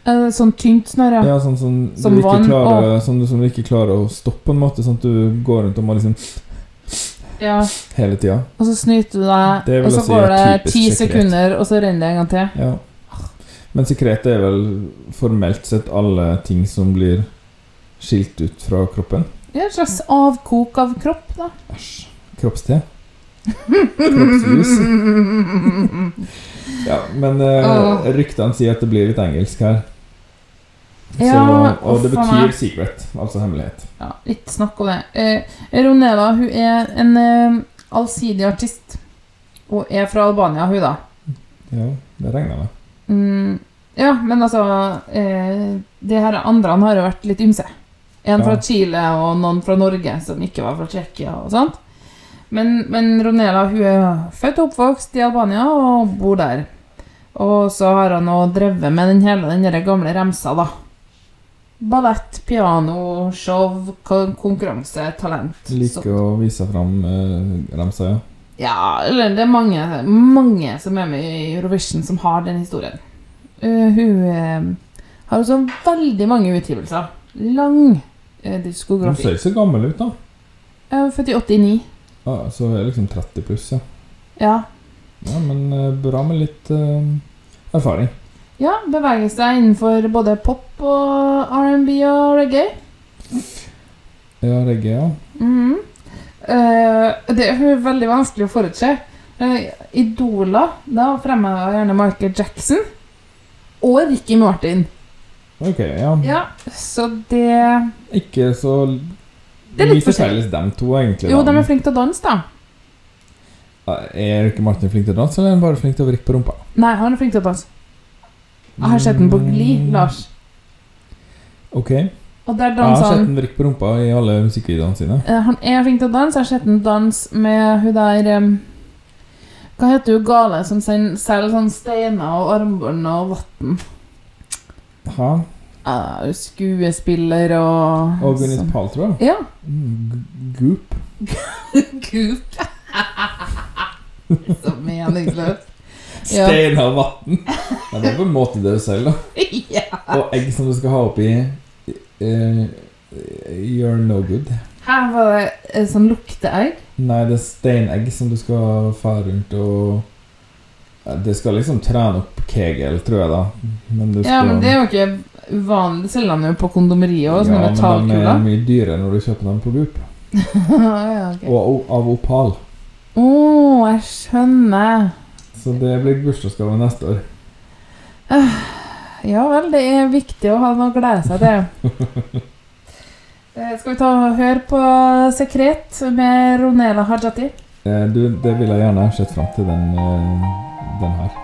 Det sånn tynt snøre? ja? sånn, sånn som, du klarer, og... sånn, som du ikke klarer å stoppe, på en måte. Sånn at du går rundt og må liksom ja. hele tida. Og så snyter du deg, og så går det ti sekunder, og så renner det en gang til. Ja. Men sekret er vel formelt sett alle ting som blir skilt ut fra kroppen. Ja, et slags avkok av kropp, da. Æsj. Kroppste. Kroppsjus. Ja, men uh, ryktene sier at det blir litt engelsk her. Så, og det betyr meg. secret, altså hemmelighet. Ja, litt snakk om det. Eh, Ronela hun er en eh, allsidig artist. Og er fra Albania, hun, da. Ja, det regner jeg med. Mm, ja, men altså eh, De her andre har jo vært litt ymse. En fra Chile og noen fra Norge som ikke var fra Tsjekkia og sånt. Men, men Ronela hun er født og oppvokst i Albania og bor der. Og så har han nå drevet med den hele den gamle remsa, da. Ballett, piano, show, konkurranse, talent. Liker å vise fram eh, remsa, ja. ja, eller det er mange, mange som er med i Eurovision som har den historien. Uh, hun uh, har også veldig mange utgivelser. Lang diskografi. Hun ser ikke så gammel ut, da. Uh, født i 89. Ah, så er liksom 30 pluss, ja. Ja. ja men bra med litt erfaring. Ja, beveger seg innenfor både pop og R&B og reggae. Ja, reggae, ja. Mhm. Uh, det er veldig vanskelig å forutse. Uh, Idola, da fremmer jeg gjerne Michael Jackson og Ricky Martin. Ok, ja. Ja, så det Ikke så Det er litt forskjellig. felles, dem to, egentlig. Jo, de er flinke til å danse, da. Er ikke Martin flink til å danse, eller er han bare flink til å vrikke på rumpa? Nei, han er flink til å danse. Jeg har sett den på Gli, Mm. Lars. Ok. Og der Jeg har danser sett han den vrikke på rumpa i alle musikkvideoene sine. Eh, Han er flink til å danse. Jeg har sett han danse med hun der em, Hva heter hun gale som sen- selger sånn steiner og armbånd og vann? Ha? Uh, skuespiller og Og Gwyneth Paltrow? Ja. Mm, g- Goop. Goop. Så meningsløst. Ja. Stein av vann. Det er på en måte det selger, da. ja. Og egg som du skal ha oppi uh, You're no good. Her var det uh, sånn lukteegg. Nei, det er steinegg som du skal fare rundt og Det skal liksom trene opp kegel, tror jeg, da. Men skal Ja, men det er jo ikke uvanlig. Det selger han jo på kondomeriet òg. sånne Ja, men de er mye dyrere når du kjøper dem på Goop. ja, okay. Og av opal. Å, jeg skjønner. Så det blir bursdagsgave neste år. Ja vel, det er viktig å ha noe å glede seg til. Eh, Skal vi ta og høre på Sekret med Ronela Hajati? Eh, Du, det vil jeg gjerne sett fram til den, eh, den her.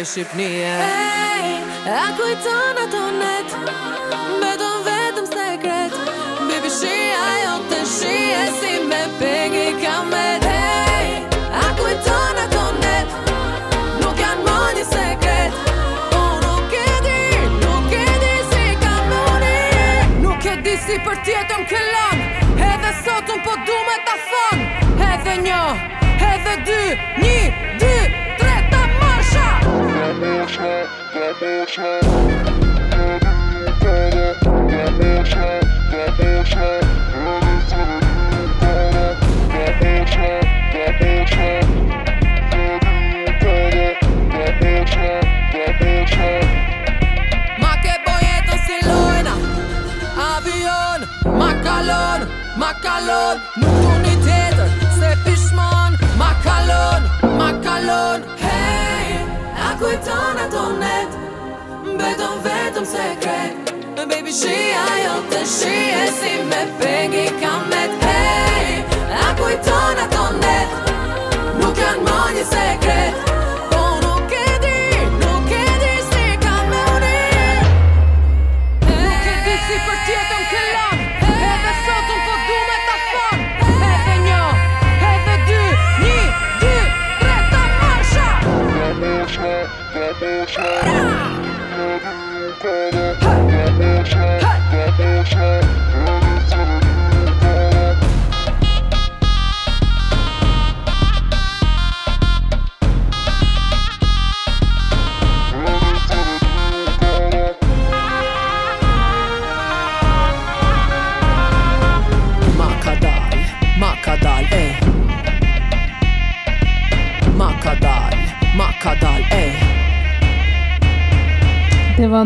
Për Shqipnije Hey, a kujton ato net? Beton vetëm sekret. Baby shia jo të shie Si me pegi kamet. Hey, a kujton ato net? Nuk janë më një sekret. E e si e për tjetën këllon Edhe sot unë po du me ta thon Edhe një, edhe dy Një, Makalon, nuk ma një tjetër, se pishman Makalon, makalon. Hej, a kujton ato netë Beton vetëm sekret Baby shia jo të shie Si me pegi kamet Hey, a kujton ato net? Nuk janë më një sekret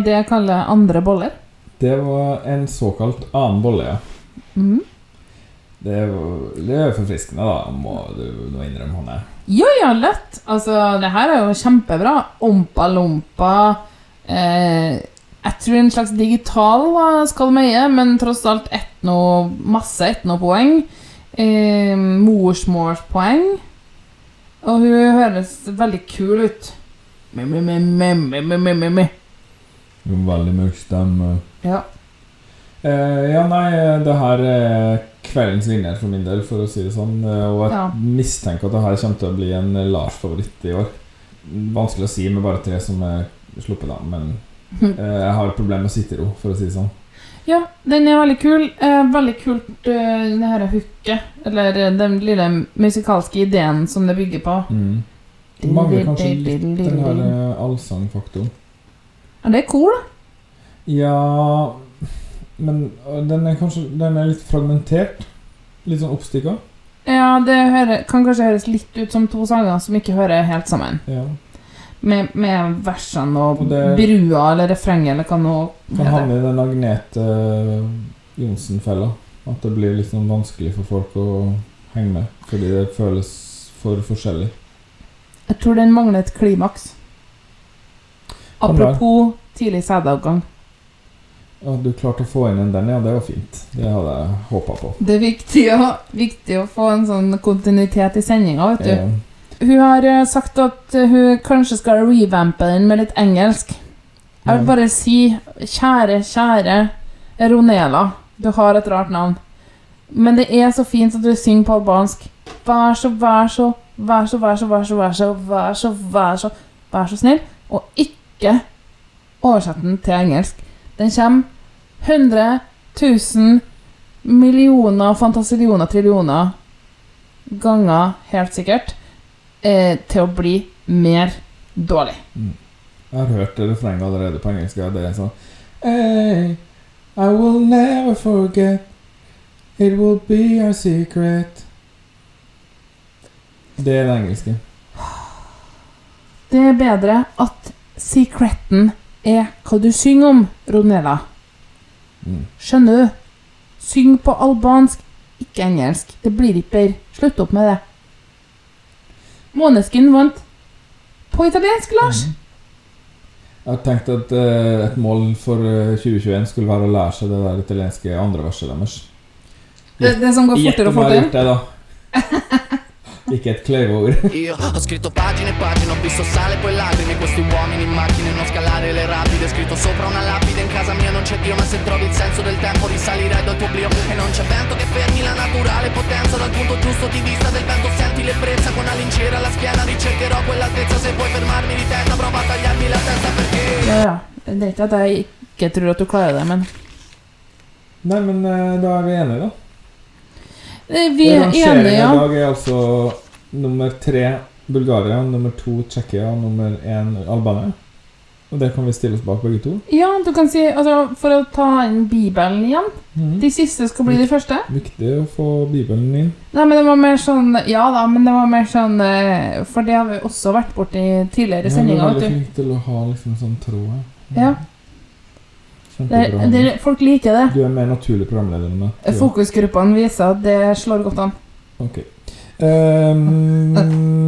det jeg kaller andre boller? Det var en såkalt annen bolle, ja. Mm. Det, er jo forfriskende, da, må du nå innrømme, Hanne. Ja, ja, lett. Altså, det her er jo kjempebra. Ompa lompa. Eh, jeg tror en slags digital skalmeie, men tross alt etno, masse etnopoeng. Eh, morsmålspoeng. Og hun høres veldig kul ut. Me, me, me, me, me, me, me, me. Veldig mørk stemme. Ja. Eh, ja, nei, det her er kveldens vinner for min del, for å si det sånn. Eh, Og jeg Ja. mistenker at det her kommer til å bli en Lars-favoritt i år. Vanskelig å si med bare tre som er sluppet av, men eh, jeg har problemer med å sitte i ro, for å si det sånn. Ja, den er veldig kul. Eh, veldig kult eh, det her hooket, eller eh, den lille musikalske ideen som det bygger på. Mm. Mangler kanskje litt den her eh, allsangfaktoren. Ja, det er cool, da. Ja Men øh, den er kanskje Den er litt fragmentert. Litt sånn oppstikka. Ja, det hører, kan kanskje høres litt ut som to sanger som ikke hører helt sammen. Ja. Med, med versene og, Og det- brua eller refrenget eller hva nå Kan havne i den Agnete uh, Johnsen-fella. At det blir litt sånn vanskelig for folk å henge med. Fordi det føles for forskjellig. Jeg tror den mangler et klimaks. Apropos tidlig sædavgang. Ja, du klarte å få inn en den, ja, det var fint. Det hadde jeg håpa på. Det er viktig å, viktig å få en sånn kontinuitet i sendinga, vet du. Ja. Hun har eh, sagt at eh, hun kanskje skal revampe den med litt engelsk. Jeg vil bare si kjære, kjære Ronela, du har et rart navn. Men det er så fint at du synger på albansk. Vær så, vær så, vær så, vær så, vær så, vær så, vær så, vær så, vær så snill, og ikke oversett den til engelsk. Den kommer 100 000 millioner, fantasillioner, trillioner ganger, helt sikkert, eh, til å bli mer dårlig. Jeg har hørt det refrenget allerede på engelsk. ja, Det er sånn Hey, I will never forget It will be our secret Det er det engelske. Det er bedre at secreten er hva du synger om, Ronela. Mm. Skjønner du? Syng på albansk, ikke engelsk. Det blir ikke bedre. Slutt opp med det. Måneskin vant på italiensk, Lars. Jeg har tenkt at uh, et mål for eh, 2021 skulle være å lære seg det der italienske andre verset deres. Det, det som går fortere og fortere Gjett om jeg har gjort det, da. Ikke et kløyveord. Io ho scritto pagine e pagine, ho visto sale e poi lacrime Questi uomini in macchine, non scalare le rapide Scritto sopra una lapide, in casa mia non c'è Dio Ma se trovi il senso del tempo risalirai dal tuo oblio E non c'è vento che fermi la naturale potenza Dal punto giusto di vista del vento senti l'ebbrezza Con la lincera alla schiena ricercherò quell'altezza Se vuoi fermarmi di testa prova a tagliarmi la testa perché Ja, ja. Det er ikke at jeg ikke tror at du klarer det, men Nei, men eh, da er vi enige, da. Vi er enige, i ja. dag er altså nummer tre Bulgaria, nummer to Tsjekkia nummer én Albania. Og det kan vi stille oss bak begge to. Ja, du kan si altså, For å ta inn Bibelen igjen. mm. De siste skal bli de første. Viktig å få Bibelen inn. Nei, men det var mer sånn Ja da, men det var mer sånn eh, For det har vi også vært borti tidligere Ja, du er veldig fint flink til å ha liksom sånn tråd. Ja. Ja. Det, det, folk liker det. Du er mer naturlig programleder enn meg. Fokusgruppene viser at det slår godt an. Ok. Ehm,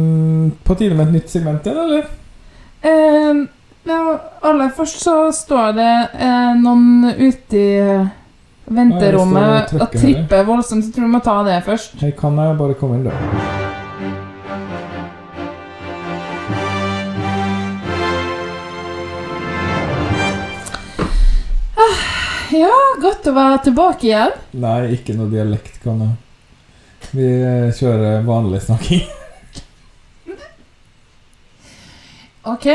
på tide med et nytt segment igjen, eller? Um, ja, aller først så står det eh, noen ute i eh, venterommet og og tripper voldsomt. Så jeg tror vi må ta det først. Hei, kan jeg bare komme inn, da? Ja, godt å være tilbake igjen. Nei, ikke noe dialekt, kan jeg. Vi eh, kjører vanlig snakking. Ok.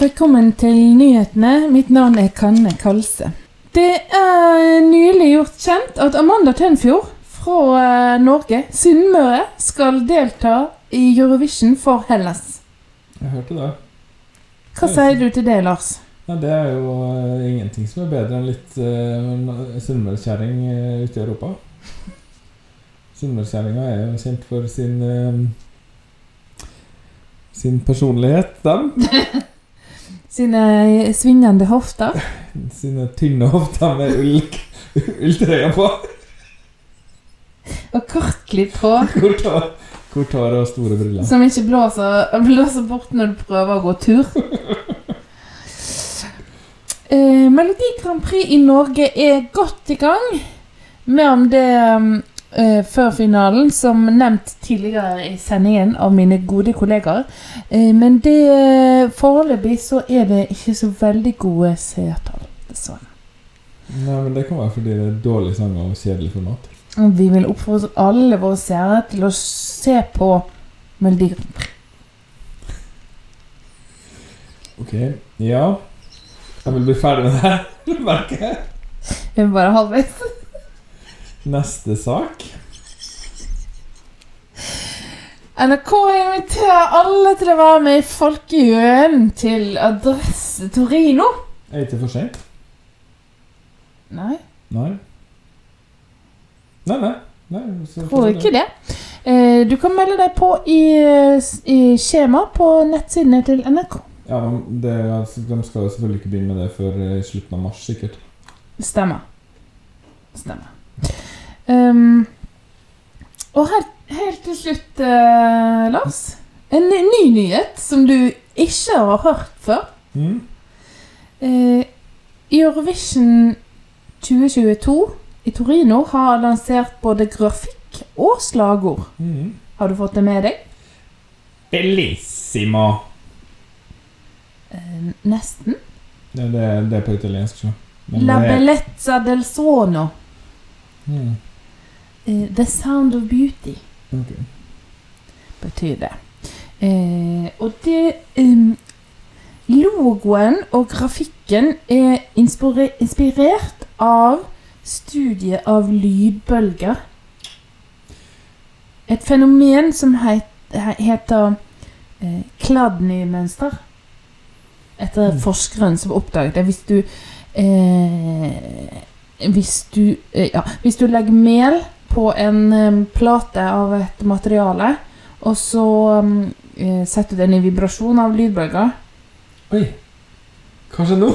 Velkommen til nyhetene. Mitt navn er Kanne Kalse. Det er nylig gjort kjent at Amanda Tønfjord fra eh, Norge, Sunnmøre, skal delta i Eurovision for Hellas. Jeg hørte det. Hva sier du til det, Lars? Ja, det er jo eh, ingenting som er bedre enn litt uh, sunnmørskjæring eh, ute i Europa. Sunnmørskjæringa er jo kjent for sin eh, sin personlighet, dem. Sine svingende hofter. Sine tynne hofter med ull, ulltrøya på. Og kortklipt hår. Kort hår kort hår og store briller. Som ikke blåser, blåser bort når du prøver å gå tur. Eh, Melodi Grand Prix i Norge er godt i gang. Mer om det eh, før finalen, som nevnt tidligere i sendingen av mine gode kollegaer. Eh, men det foreløpig så er det ikke så veldig gode seertall, dessverre. Nei, men Det kan være fordi det er dårlige sanger og kjedelig format. Vi vil oppfordre alle våre seere til å se på Melodi Grand Prix. Ok, ja. Jeg vil bli ferdig med det her, merker jeg. Vi er bare halvveis. Neste sak. NRK inviterer alle til å være med i Folkehjøen til Adresse Torino. Er det ikke for sent? Nei, Nei. Nei, nei. nei tror ikke det. Eh, Du kan melde deg på i, i skjema på nettsidene til NRK. Ja, men det, altså, De skal jo selvfølgelig ikke begynne med det før eh, slutten av mars, sikkert. Stemmer. Stemmer. Ehm, og helt, helt til slutt, uh, Lars. En ny, ny nyhet som du ikke har hørt før. Mm. Uh, Eurovision 2022 i Torino har lansert både grafikk og slagord. Mm. Har du fått det med deg? Bellissimo. Uh, nesten. Det, det, det er på italiensk, så. Men La bellezza del sono. Mm. Eh, the sound of beauty Okay. betyr det. Eh, og det um, Logoen og grafikken er inspire- inspirert av studiet av lydbølger. Et fenomen som het, heter eh, Kladny-mønster. Etter Mm. forskeren som oppdaget det. Hvis du eh, hvis du, eh, ja, hvis du legger mel på en plate av et materiale, og så eh, setter du den i vibrasjon av lydbølger Oi. Kanskje nå?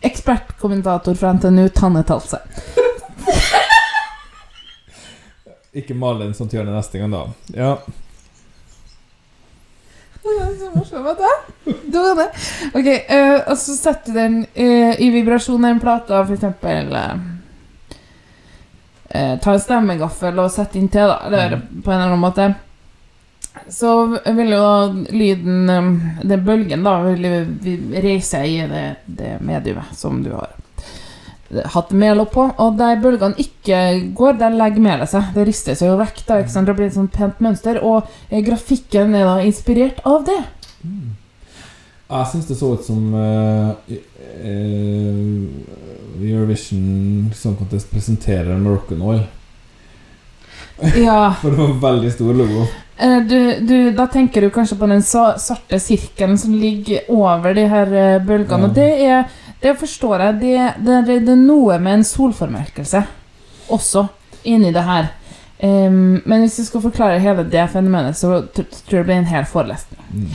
Ekspertkommentator fra NTNU, Tanne Talse. Ikke male en sånn det neste gang, da. Ja. Det er så morsomt, vet du. Da var det. Ok, uh, og så setter den uh, i vibrasjon den plata, for eksempel eh, Ta en stemmegaffel og sette inn til, da. Eller på en eller annen måte. Så vil jo da lyden Den bølgen da vil reise i det, det mediumet som du har hatt mel oppå, og der bølgene ikke går, der legger melet seg. Det rister seg jo vekk, da, ikke sant? det blir et sånt pent mønster, og grafikken er da inspirert av det. Jeg syns det så ut som uh, uh, Eurovision Song Contest presenterer Moroccan Oil. Ja. For det var en veldig stor logo. Eh, Du, du, da tenker du kanskje på den svarte sirkelen som ligger over de her bølgene. Ja. Og det er Det forstår jeg. Det, det, det, det er noe med en solformørkelse også inni det her. Um, men hvis du skal forklare hele det fenomenet, så tror jeg det blir en hel forelesning. Mm.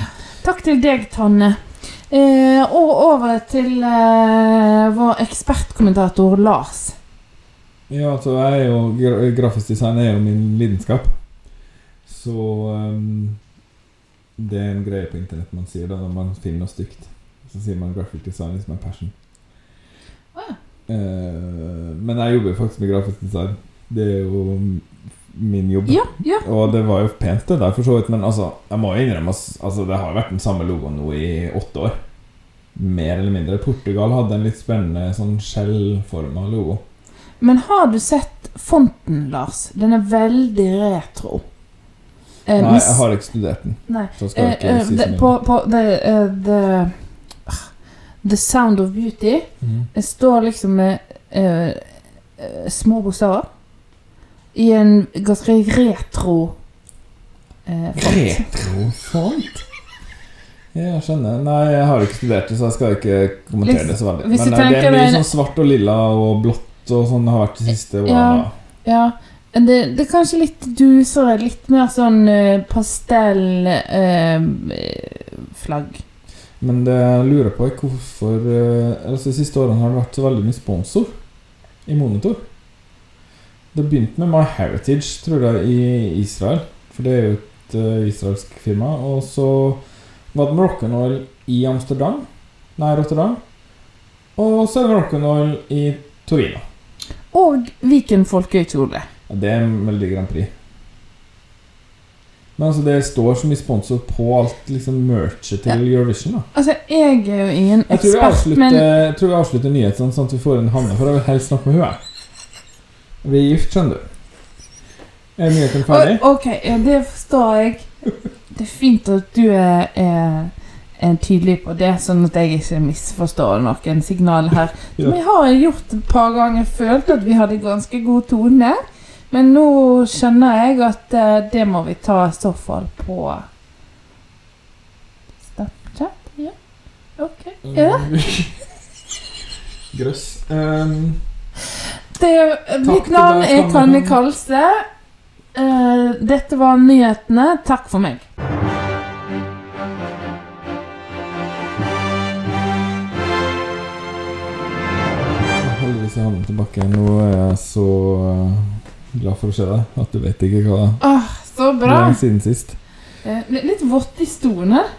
Takk til deg, Tanne. Eh, og over til eh, vår ekspertkommentator Lars. Ja, altså jeg er jo Grafisk design er jo min lidenskap. Så um, Det er en greie på internett man sier da når man finner noe stygt. Så sier man 'graphic design is my passion'. Eh, men jeg jobber jo faktisk med grafisk design. Det er jo min jobb. Ja, ja. Og det var jo pent, det der, for så vidt. Men altså, jeg må jo innrømme altså, det har vært den samme logoen nå i åtte år. Mer eller mindre. Portugal hadde en litt spennende sånn skjellforma logo. Men har du sett fonten, Lars? Den er veldig retro. Eh, Nei, jeg har ikke studert den. Nei. Så skal jeg ikke Eh, eh, si så mye. på, på the, uh, the, the Sound of Beauty mm. Står liksom med uh, uh, små bokstaver i en ganske retro eh, font. Retrofont? Ja, jeg skjønner. Nei, jeg har ikke studert det, så jeg skal ikke kommentere det så veldig. hvis Men eh, det er mye sånn svart og lilla og blått og sånn det har vært de siste årene. Ja, ja. Det, det er kanskje litt dusere, litt mer sånn eh, pastell eh, flagg. Men det jeg lurer på, er hvorfor eh, altså De siste årene har det vært så veldig mye sponsor i monitor. Det begynte med My Heritage, tror jeg, i Israel. For det er jo et uh, israelsk firma. Og så var det Oil i Amsterdam. Nei, Rotterdam. Og så er det Oil i Torino. Og Viken folkehøgskole. Ja, det er Melodi Grand Prix. Men altså, det står så mye sponsor på alt liksom merchet til Eurovision. da Altså, jeg er jo ingen ekspert, men jeg tror vi avslutter nyhetene sånn at vi får en Hanne, for jeg vil helst snakke med henne. Vi er gift, du. Er nyheten ferdig? O- Ok, ja, det forstår jeg. Det er fint at du er, er, er tydelig på det, sånn at jeg ikke misforstår noen signal her. Ja. Vi har gjort et par ganger. Følt at vi hadde ganske god tone. Men nå skjønner jeg at eh, det må vi ta i så fall på Snapchat. Ja, ok. Ja. Grøss. Um, Det, mitt navn er Tanne. Tanne Kalse. Uh, dette var nyhetene. Takk for meg. heldigvis er han tilbake. Nå er jeg så uh, glad for å se deg at du vet ikke hva ah, så det er siden sist. Uh, litt vått i stolen her.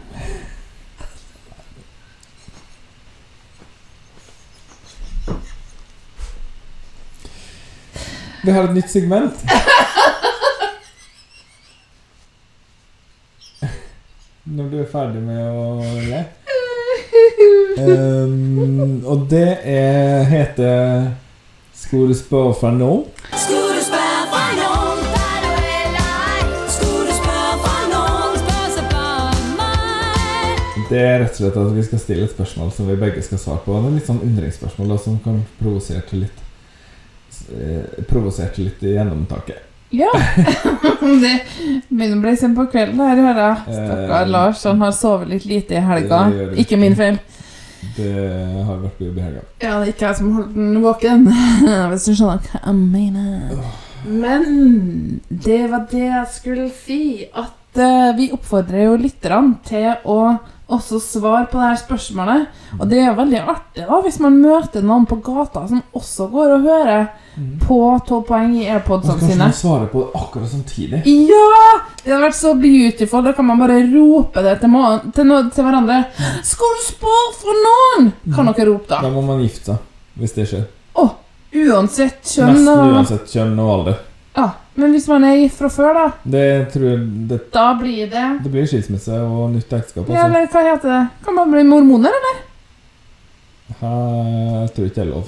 Vi har et nytt segment. Når du er ferdig med å le. Um, og det er, heter Skal du spørre fra nå? Skulle du fra der? Skulle fra så bare mig. Det er rett og slett at vi skal stille et spørsmål som vi begge skal svare på. Det er litt sånn undringsspørsmål da, som kan provosere til litt eh, litt i gjennomtaket. Ja. det begynner å bli sent på kvelden her, hører jeg. Stakkar Eh, Lars, han har sovet litt lite i helga. Ikke min feil. Det har vært jobb i helga. Ja, det er ikke jeg som holdt den våken. Hvis du skjønner hva jeg mener. Men det var det jeg skulle si. At eh, vi oppfordrer jo lytterne til å også svar på det her spørsmålet. Og det er veldig artig da hvis man møter noen på gata som også går og hører på 12 poeng i airpodsene sine. Og kanskje man svarer på det akkurat samtidig. Ja! Det hadde vært så beautiful. Da kan man bare rope det til, til, no til hverandre. Skal du spå for noen? Kan dere rope da? Da må man gifte seg, hvis det skjer. Å, uansett kjønn. Nesten uansett kjønn og alder. Ja, men hvis man er gift fra før, da? Det tror jeg det, Da blir det det blir skilsmisse og nytt ekteskap. ja, Altså. Eller hva heter det? Kan man bli mormoner, eller? Jeg tror ikke det er lov.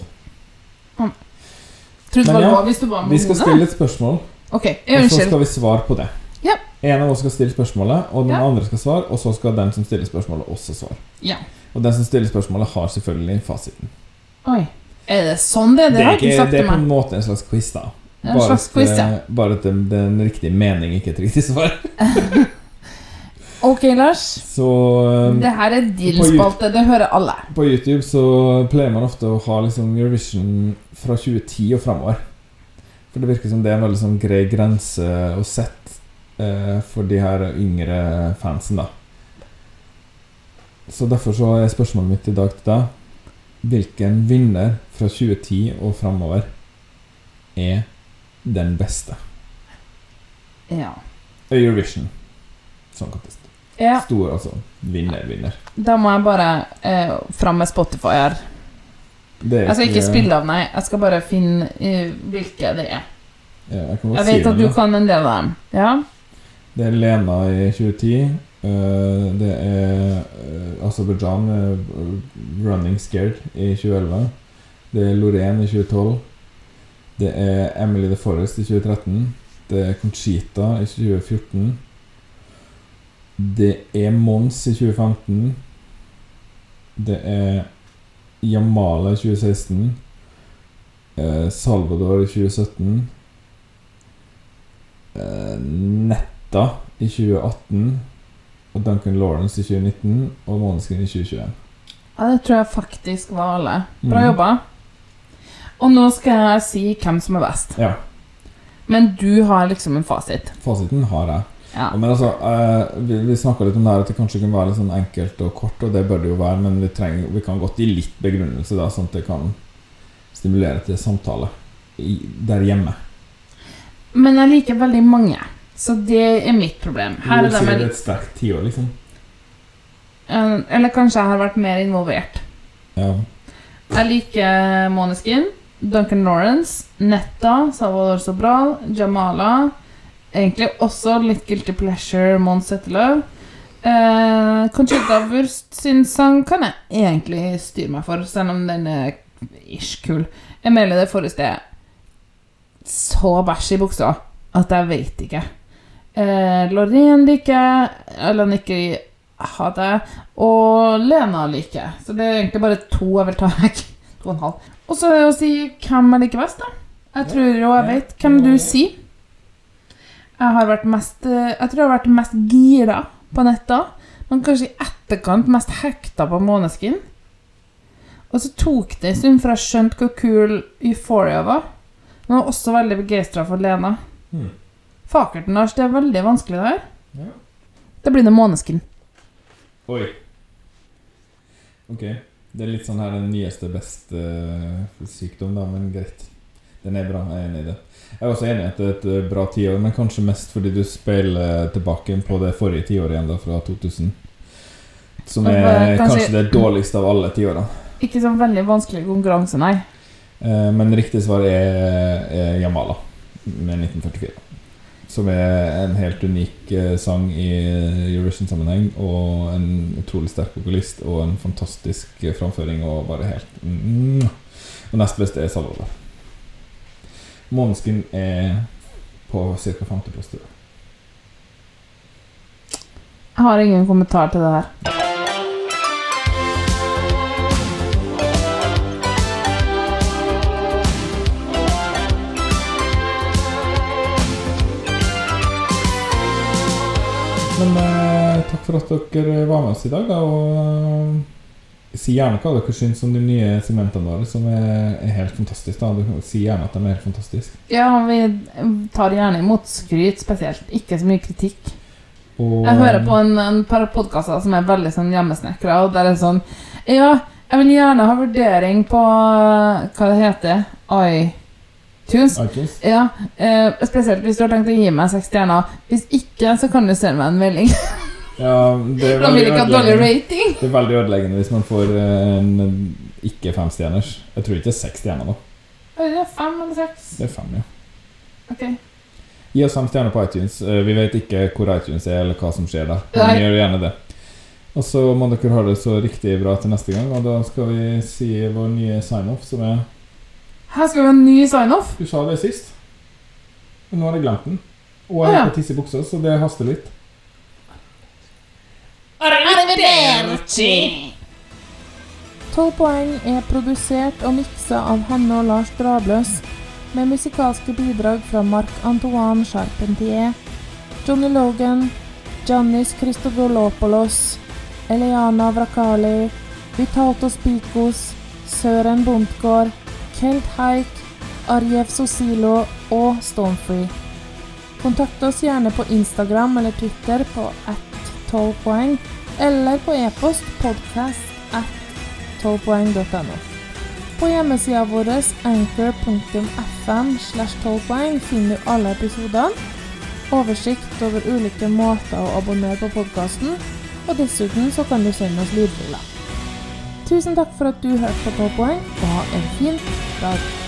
Trodde det var ja, lov hvis du var Vi skal stille et spørsmål, Ok, og så unnskyld. skal vi svare på det. Ja. En av oss skal stille spørsmålet, og den Ja. andre skal svare. Og så skal den som stiller spørsmålet, også svare. Ja. Og den som stiller spørsmålet, har selvfølgelig fasiten. Oi. Er det sånn det er? Det Det har er, jeg ikke ikke, sagt det til er på meg. en måte en slags quiz, da. En slags quiz, ja. eh, Bare at det, er en riktig mening, ikke et riktig svar. Ok, Lars. Så um, Det her er på deal-spalte. Det hører alle. På YouTube så pleier man ofte å ha liksom Eurovision fra 2010 og framover. For det virker som det er en veldig sånn grei grense å sette uh, for de her yngre fansen, da. Så derfor så er spørsmålet mitt i dag til deg Hvilken vinner fra 2010 og framover er den beste? Ja. Eurovision Song Contest. ja. Stor, altså. Vinner, vinner. Da må jeg bare eh, fram med Spotify her. Det er Jeg skal ikke spille av, nei. Jeg skal bare finne uh, hvilke det er. Ja, jeg kan Jeg vet at du da. kan en del av dem. Ja? Det er Lena i 2010. Uh, det er uh, Aserbajdsjan, uh, 'Running Scared' i 2011. Det er Lorraine i 2012. Det er Emily the Forest i 2013. Det er Conchita i 2014. Det er Mons i 2015. Det er Jamala i 2016. eh, Salvador i 2017. eh, Netta i 2018 og Duncan Lawrence i 2019 og Måneskin i 2021. ja, det tror jeg faktisk var alle. Bra mm. jobba. Og nå skal jeg si hvem som er best. Ja, Men du har liksom en fasit. fasiten har jeg. Ja. Men altså, eh, vi, vi snakka litt om det her at det kanskje kan være litt sånn enkelt og kort, og det bør det jo være, men vi, trenger, vi kan godt gi litt begrunnelse, da, sånn at det kan stimulere til samtale i, der hjemme. Men jeg liker veldig mange, så det er mitt problem. Her du er sier med, et sterkt tiår, liksom. Eller kanskje jeg har vært mer involvert. Ja. Jeg liker Måneskin, Duncan Lawrence, Netta, Salvador Sobral, Jamala. Egentlig også litt Guilty Pleasure, Mons Etterløv. Eh, Conchita Wurst sin sang kan jeg egentlig styre meg for, selv om den er ish kul. Jeg melder det forrige er så bæsj i buksa at jeg vet ikke. Eh, Lorraine liker jeg, eller ikke hater jeg, og Lena liker jeg. Så det er egentlig bare to jeg vil ta vekk. To og en halv. Og så er det å si hvem jeg liker best, da. Jeg tror jo jeg vet hvem du sier. Jeg har vært mest eh, Jeg tror jeg har vært mest gira på netta, men kanskje i etterkant mest hekta på Måneskin. Og så tok det en stund før jeg skjønte hvor kul Euphoria var. Men jeg var også veldig begeistra for Lena. Hmm. Fakerten, Lars, det er veldig vanskelig det her. Ja. Da blir det Måneskin. Oi. Ok. Det er litt sånn her den nyeste beste eh, sykdom, da, men greit. Den er bra. Jeg er enig i det. Jeg er også enig i at det er et eh, bra tiår, men kanskje mest fordi du speiler tilbake på det forrige tiåret igjen, da, fra 2000. Som er kanskje, kanskje- det dårligste av alle tiårene. Ikke sånn veldig vanskelig konkurranse, nei. Eh, Men riktig svar er, er Jamala med 1944. Som er en helt unik eh, sang i Eurovision-sammenheng. Og en utrolig sterk vokalist og en fantastisk eh, framføring. Og bare helt mm. Og nest beste er Salvador. Måneskin er på ca. 50-plass. tror jeg. Jeg har ingen kommentar til det her. Men eh, takk for at dere var med oss i dag. Da, og eh, si gjerne hva dere syns om de nye segmentene våre, som er, er helt fantastiske. Da. Du- Si gjerne at de er helt fantastiske. Ja, vi tar gjerne imot skryt spesielt. Ikke så mye kritikk. Og, Jeg hører på en, en par podkaster som er veldig sånn hjemmesnekra, og der er det sånn Ja, jeg vil gjerne ha vurdering på eh, hva det heter iTunes. iTunes. Ja, eh, spesielt hvis du har tenkt å gi meg seks stjerner. Hvis ikke, så kan du sende meg en melding. Ja, det er veldig ødeleggende. Det er veldig ødeleggende hvis man får eh, en ikke femstjerners. Jeg tror ikke det er seks stjerner. Er det fem eller seks? Det er fem, ja. Ok. Gi oss fem stjerner på iTunes. Eh, Vi vet ikke hvor iTunes er, eller hva som skjer der. Men gjør gjerne det. Og så må dere ha det så riktig bra til neste gang, og da skal vi si vår nye sign-off, som er Her skal vi ha en ny sign-off. Du sa det sist, men nå har jeg glemt den. Og jeg Å, ja. er på tisse i buksa, så det haster litt. Arrivederci! 12 poeng er produsert og miksa av Hanne og Lars Drabløs, med musikalske bidrag fra Marc-Antoine Charpentier, Johnny Logan, Giannis Christodolopoulos, Eliana Vrakali, Vitato Spikos, Søren Bondtgård, Kelt Haik, Arjev Sosilo og Stonefree. Kontakt oss gjerne på Instagram eller Twitter på at 12 poeng, eller på e-post podcast at 12poeng.no. På hjemmesida vår anchor.fm slash 12 poeng finner du alle episodene, oversikt over ulike måter å abonnere på podkasten, og dessuten så kan du sende oss lydfiler. Tusen takk for at du hørte på 12 poeng, og ha en fin dag.